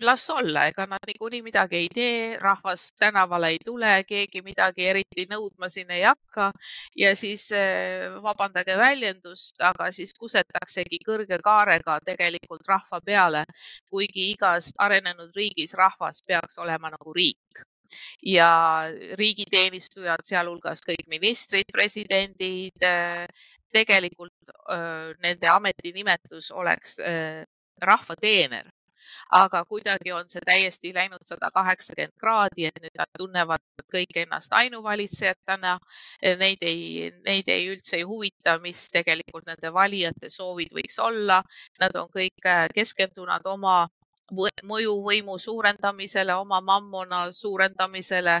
las olla, ega nad niikuinii midagi ei tee, rahvas tänavale ei tule, keegi midagi eriti nõudma siin ei hakka. Ja siis eh, vabandage väljendust, aga siis kusetaksegi kõrge kaarega tegelikult rahva peale, kuigi igas arenenud riigis rahvas peaks olema nagu riik. Ja riigiteenistujad, sealhulgas kõik ministrid, presidendid, eh, tegelikult eh, nende ametinimetus oleks rahva teener aga kuidagi on see täiesti läinud sada kaheksakümmend kraadi, et nüüd nad tunnevad kõik ennast ainuvalitsejatena. Neid ei, neid ei üldse ei huvita, mis tegelikult nende valijate soovid võiks olla. Nad on kõik äh, keskendunud oma mõjuvõimu suurendamisele, oma mammona suurendamisele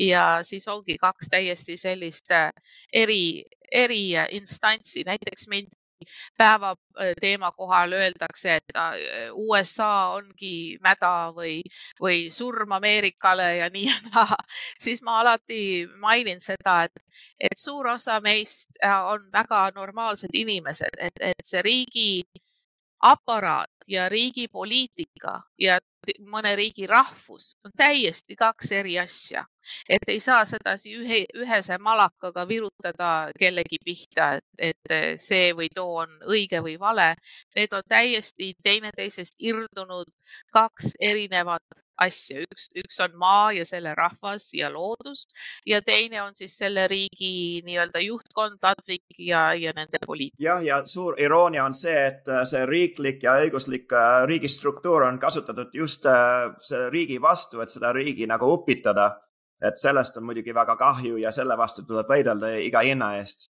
ja siis ongi kaks täiesti sellist äh, eri, eri instantsi, näiteks mind päeva äh, teema kohal öeldakse, et äh, USA ongi mäda või, või surm Ameerikale ja nii ja naa, siis ma alati mainin seda, et, et suur osa meist äh, on väga normaalsed inimesed, et, et see riigi aparaat ja riigi poliitika ja mõne riigi rahvus on täiesti kaks eri asja. et ei saa sedasi ühe, ühese malakaga virutada kellegi pihta, et, see või too on õige või vale. Need on täiesti teineteisest irdunud kaks erinevat asja, üks, üks on maa ja selle rahvas ja loodus ja teine on siis selle riigi nii-öelda juhtkond, ladvik ja, ja nende poliitika. jah, ja suur iroonia on see, et äh, see riiklik ja õiguslik äh, riigistruktuur on kasutatud just äh, selle riigi vastu, et seda riigi nagu upitada. et sellest on muidugi väga kahju ja selle vastu tuleb võidelda iga hinna eest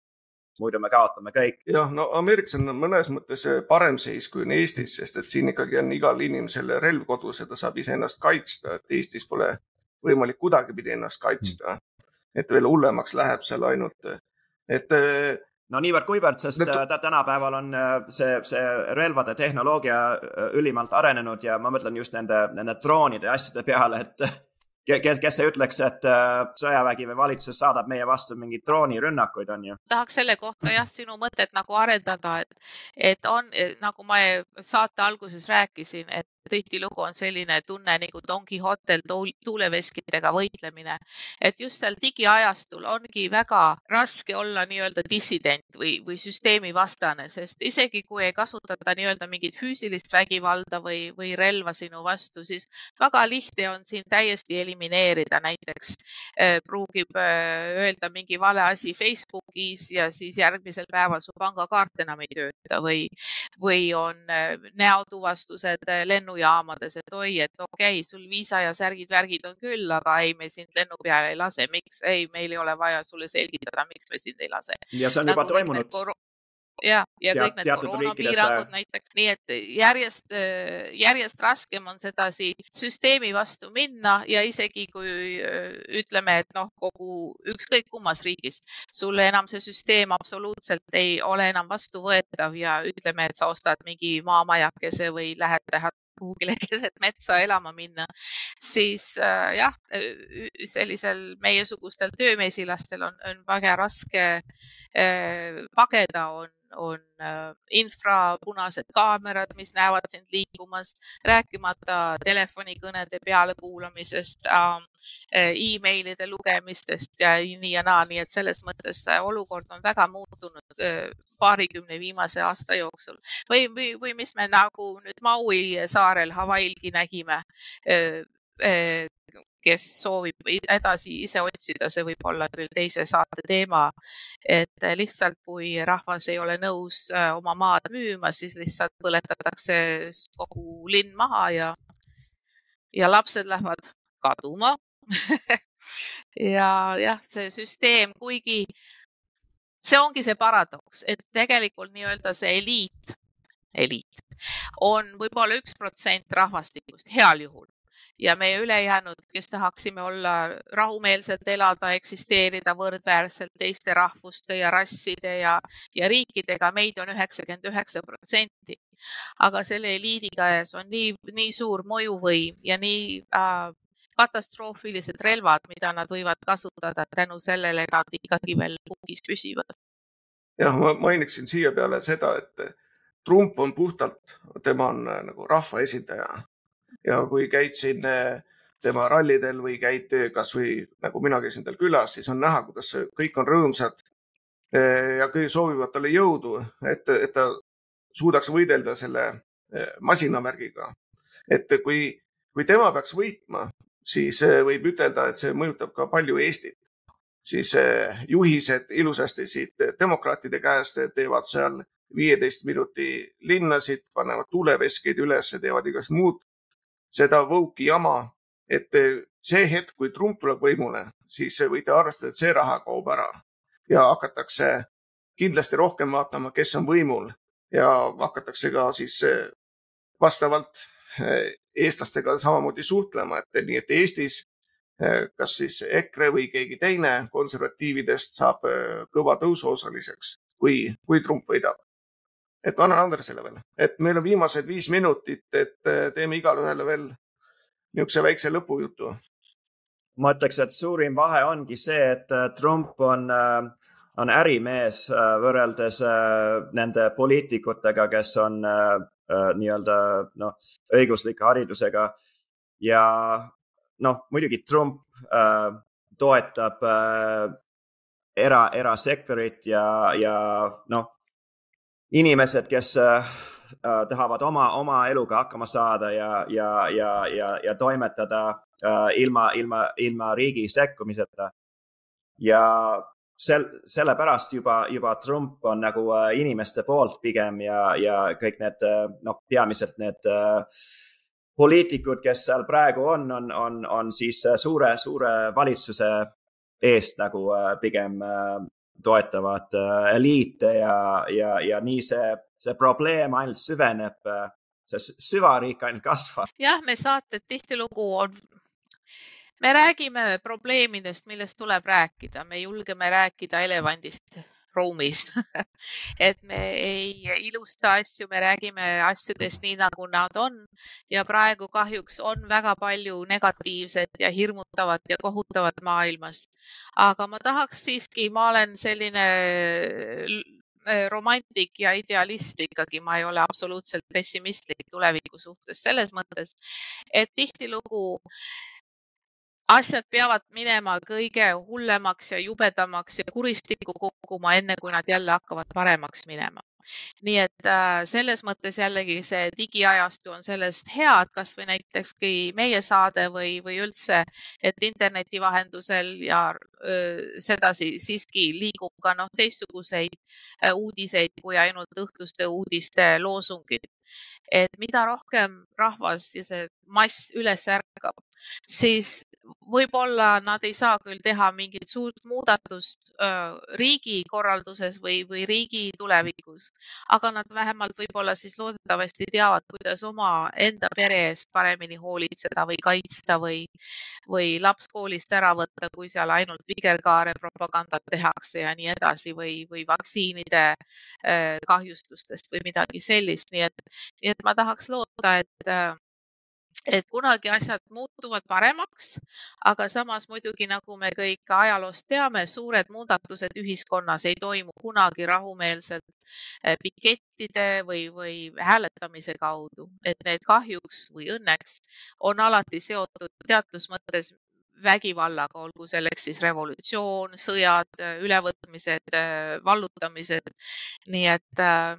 muidu me kaotame kõik. jah, no Ameerikas on mõnes mõttes parem seis kui on Eestis, sest et siin ikkagi on igal inimesel relv kodus ja ta saab iseennast kaitsta, et Eestis pole võimalik kuidagipidi ennast kaitsta. et veel hullemaks läheb seal ainult, et. no niivõrd-kuivõrd, sest. Äh, tänapäeval on see, see relvade tehnoloogia ülimalt arenenud ja ma mõtlen just nende, nende droonide ja asjade peale, et kes, kes ütleks, et äh, sõjavägi või valitsus saadab meie vastu mingeid droonirünnakuid, on ju. tahaks selle kohta jah, sinu mõtet nagu arendada, et, et on nagu ma saate alguses rääkisin, et tihtilugu on selline tunne nagu Don Quixotel tuuleveskidega võitlemine, et just seal digiajastul ongi väga raske olla nii-öelda dissident või, või süsteemi vastane, sest isegi kui ei kasutata nii-öelda mingit füüsilist vägivalda või, või relva sinu vastu, siis väga lihtne on sind täiesti elimineerida, näiteks äh, pruugib äh, öelda mingi vale asi Facebookis ja siis järgmisel päeval su pangakaart enam ei tööta või, või on äh, näotuvastused lennu lennujaamades, et oi, et okei okay,, sul viisa ja särgid-värgid on küll, aga ei, me sind lennu peale ei lase, miks, ei, meil ei ole vaja sulle selgitada, miks me sind ei lase. ja see on nagu juba toimunud. ja, ja Teat, kõik need koroonapiirangud näiteks, nii et järjest, järjest raskem on sedasi süsteemi vastu minna ja isegi kui ütleme, et noh, kogu ükskõik kummas riigis sulle enam see süsteem absoluutselt ei ole enam vastuvõetav ja ütleme, et sa ostad mingi maamajakese või lähed, lähed kuhugile keset metsa elama minna, siis äh, jah, sellisel meiesugustel töömesilastel on, on väga raske äh, pageda, on on äh, infrapunased kaamerad, mis näevad sind liikumas, rääkimata telefonikõnede pealekuulamisest äh,, emailide lugemistest ja nii ja naa, nii et selles mõttes olukord on väga muutunud äh, paarikümne viimase aasta jooksul. Või, või, või mis me nagu nüüd Maui saarel Hawaii'lgi nägime kes soovib edasi ise otsida, see võib olla küll teise saate teema. et lihtsalt, kui rahvas ei ole nõus äh, oma maad müüma, siis lihtsalt põletatakse kogu linn maha ja, ja lapsed lähevad kaduma ja jah, see süsteem, kuigi see ongi see paradoks, et tegelikult nii-öelda see eliit, eliit on võib-olla üks protsent rahvastikust heal juhul ja meie ülejäänud, kes tahaksime olla rahumeelselt elada, eksisteerida võrdväärselt teiste rahvuste ja rasside ja, ja riikidega, meid on üheksakümmend üheksa protsenti. aga selle eliidi käes on nii, nii suur mõjuvõim ja nii äh, katastroofilised relvad, mida nad võivad kasutada tänu sellele, et nad ikkagi veel pukis püsivad. jah, ma mainiksin siia peale seda, et Trump on puhtalt, tema on äh, nagu rahvaesindaja ja kui käid siin eh, tema rallidel või käid kasvõi nagu mina käisin tal külas, siis on näha, kuidas kõik on rõõmsad eh, ja kõik soovivad talle jõudu, et, et ta suudaks võidelda selle eh, masinavärgiga. et kui, kui tema peaks võitma, siis võib ütelda, et see mõjutab ka palju Eestit. siis juhised ilusasti siit demokraatide käest teevad seal viieteist minuti linnasid, panevad tuuleveskeid üles, teevad igast muud seda woke'i jama, et see hetk, kui Trump tuleb võimule, siis võite arvestada, et see raha kaob ära. Ja hakatakse kindlasti rohkem vaatama, kes on võimul. Ja hakatakse ka siis eh, vastavalt eh, eestlastega samamoodi suhtlema, et nii, et Eestis eh, kas siis EKRE või keegi teine konservatiividest saab kõva tõusu osaliseks, kui, kui Trump võidab et ma annan Andresele veel, et meil on viimased viis minutit, et eh, teeme igale veel niisuguse väikse lõpujutu. ma ütleks, et suurim vahe ongi see, et eh, Trump on äh, on ärimees võrreldes nende poliitikutega, kes on nii-öelda noh, õiguslike haridusega. ja noh, muidugi Trump toetab era, erasektorit ja, ja noh, inimesed, kes äh, tahavad oma, oma eluga hakkama saada ja, ja, ja, ja, ja toimetada äh, ilma, ilma, ilma riigi sekkumiseta. ja sel, sellepärast juba, juba Trump on nagu äh, inimeste poolt pigem ja, ja kõik need äh, noh, peamiselt need äh, poliitikud, kes seal praegu on, on, on, on siis äh, suure, suure valitsuse eest nagu äh, pigem äh, toetavad äh, eliite ja, ja, ja nii see, see probleem ainult süveneb, see süvariik ainult kasvab. jah, me saated tihtilugu on me räägime probleemidest, millest tuleb rääkida, me julgeme rääkida elevandist ruumis et me ei ilusta asju, me räägime asjadest nii, nagu nad on ja praegu kahjuks on väga palju negatiivset ja hirmutavat ja kohutavat maailmas. aga ma tahaks siiski, ma olen selline äh, romantik ja idealist ikkagi, ma ei ole absoluutselt pessimistlik tuleviku suhtes selles mõttes, et tihtilugu asjad peavad minema kõige hullemaks ja jubedamaks ja kuristikku kukkuma, enne kui nad jälle hakkavad paremaks minema. nii et äh, selles mõttes jällegi see digiajastu on sellest hea, et kasvõi näitekski meie saade või, või üldse, et interneti vahendusel ja öö, sedasi siiski liigub ka noh, teistsuguseid äh, uudiseid kui ainult õhtuste uudiste loosungid et mida rohkem rahvas ja see mass üles ärkab, siis võib-olla nad ei saa küll teha mingit suurt muudatust riigikorralduses või, või riigi tulevikus, aga nad vähemalt võib-olla siis loodetavasti teavad, kuidas omaenda pere eest paremini hoolitseda või kaitsta või, või laps koolist ära võtta, kui seal ainult vikerkaare propagandat tehakse ja nii edasi või, või vaktsiinide kahjustustest või midagi sellist, nii et, nii et ma tahaks loota, et et kunagi asjad muutuvad paremaks, aga samas muidugi, nagu me kõik ajaloost teame, suured muudatused ühiskonnas ei toimu kunagi rahumeelselt eh, pikettide või, või hääletamise kaudu, et need kahjuks või õnneks on alati seotud teatud mõttes vägivallaga, olgu selleks siis revolutsioon, sõjad, ülevõtmised, vallutamised. nii et äh,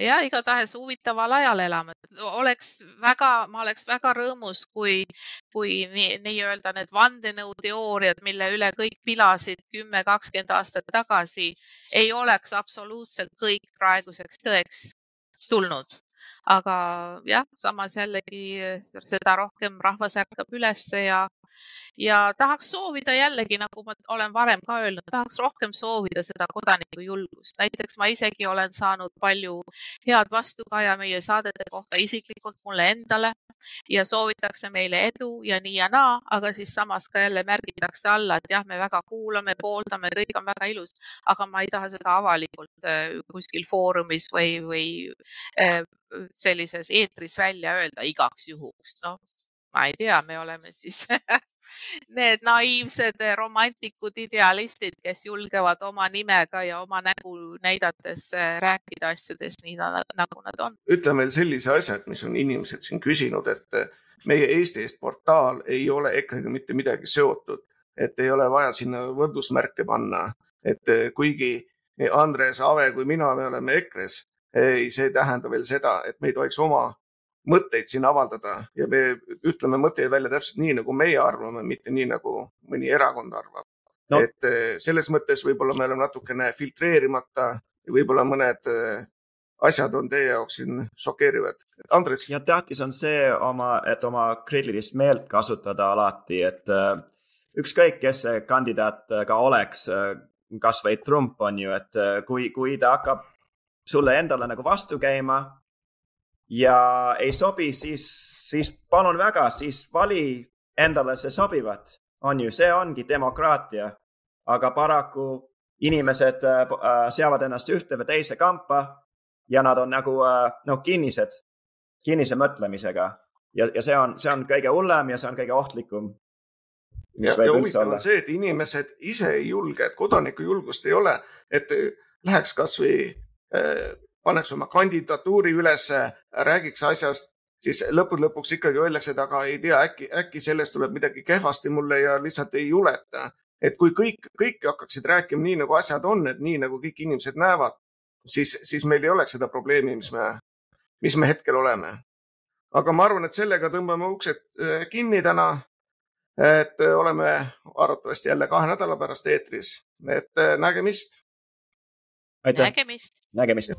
ja igatahes huvitaval ajal elame. oleks väga, ma oleks väga rõõmus, kui, kui nii-öelda nii need vandenõuteooriad, mille üle kõik pilasid kümme, kakskümmend aastat tagasi, ei oleks absoluutselt kõik praeguseks tõeks tulnud. Aga jah, samas jällegi seda rohkem rahvas ärkab ülesse ja ja tahaks soovida jällegi, nagu ma olen varem ka öelnud, tahaks rohkem soovida seda kodanikujulgust. näiteks ma isegi olen saanud palju head vastukaja meie saadete kohta isiklikult mulle endale ja soovitakse meile edu ja nii ja naa, aga siis samas ka jälle märgitakse alla, et jah, me väga kuulame, pooldame, kõik on väga ilus, aga ma ei taha seda avalikult äh, kuskil foorumis või, või äh, sellises eetris välja öelda igaks juhuks. noh, ma ei tea, me oleme siis need naiivsed romantikud, idealistid, kes julgevad oma nimega ja oma nägu näidates äh, rääkida asjadest nii nagu nad on. ütle veel sellise asja, et mis on inimesed siin küsinud, et äh, meie Eesti eest portaal ei ole EKRE-ga mitte midagi seotud, et ei ole vaja sinna võrdusmärke panna, et kuigi Andres, Ave kui mina, me oleme EKRE-s, ei, see ei tähenda veel seda, et me ei tohiks oma mõtteid siin avaldada ja me ütleme mõtteid välja täpselt nii, nagu meie arvame, mitte nii, nagu mõni erakond arvab no.. et eh, selles mõttes võib-olla me oleme natukene filtreerimata ja võib-olla mõned eh, asjad on teie jaoks siin šokeerivad. Andres. ja tähtis on see oma, et oma kriitilist meelt kasutada alati, et eh, ükskõik, kes see kandidaat ka oleks, kasvõi Trump on ju, et kui, kui ta hakkab sulle endale nagu vastu käima ja ei sobi, siis, siis palun väga, siis vali endale see sobivat, on ju, see ongi demokraatia. aga paraku inimesed äh, seavad ennast ühte või teise kampa ja nad on nagu äh, noh, kinnised, kinnise mõtlemisega. Ja, ja see on, see on kõige hullem ja see on kõige ohtlikum ja, ja huvitav on see, et inimesed ise ei julge, et kodanikujulgust ei ole, et läheks kasvõi äh, paneks oma kandidatuuri ülesse, räägiks asjast, siis lõppude lõpuks ikkagi öeldakse, et aga ei tea, äkki, äkki sellest tuleb midagi kehvasti mulle ja lihtsalt ei juleta. et kui kõik, kõik hakkaksid rääkima nii, nagu asjad on, et nii nagu kõik inimesed näevad, siis, siis meil ei oleks seda probleemi, mis me, mis me hetkel oleme. aga ma arvan, et sellega tõmbame uksed äh, kinni täna. et äh, oleme arvatavasti jälle kahe nädala pärast eetris, et äh, nägemist. nägemist. nägemist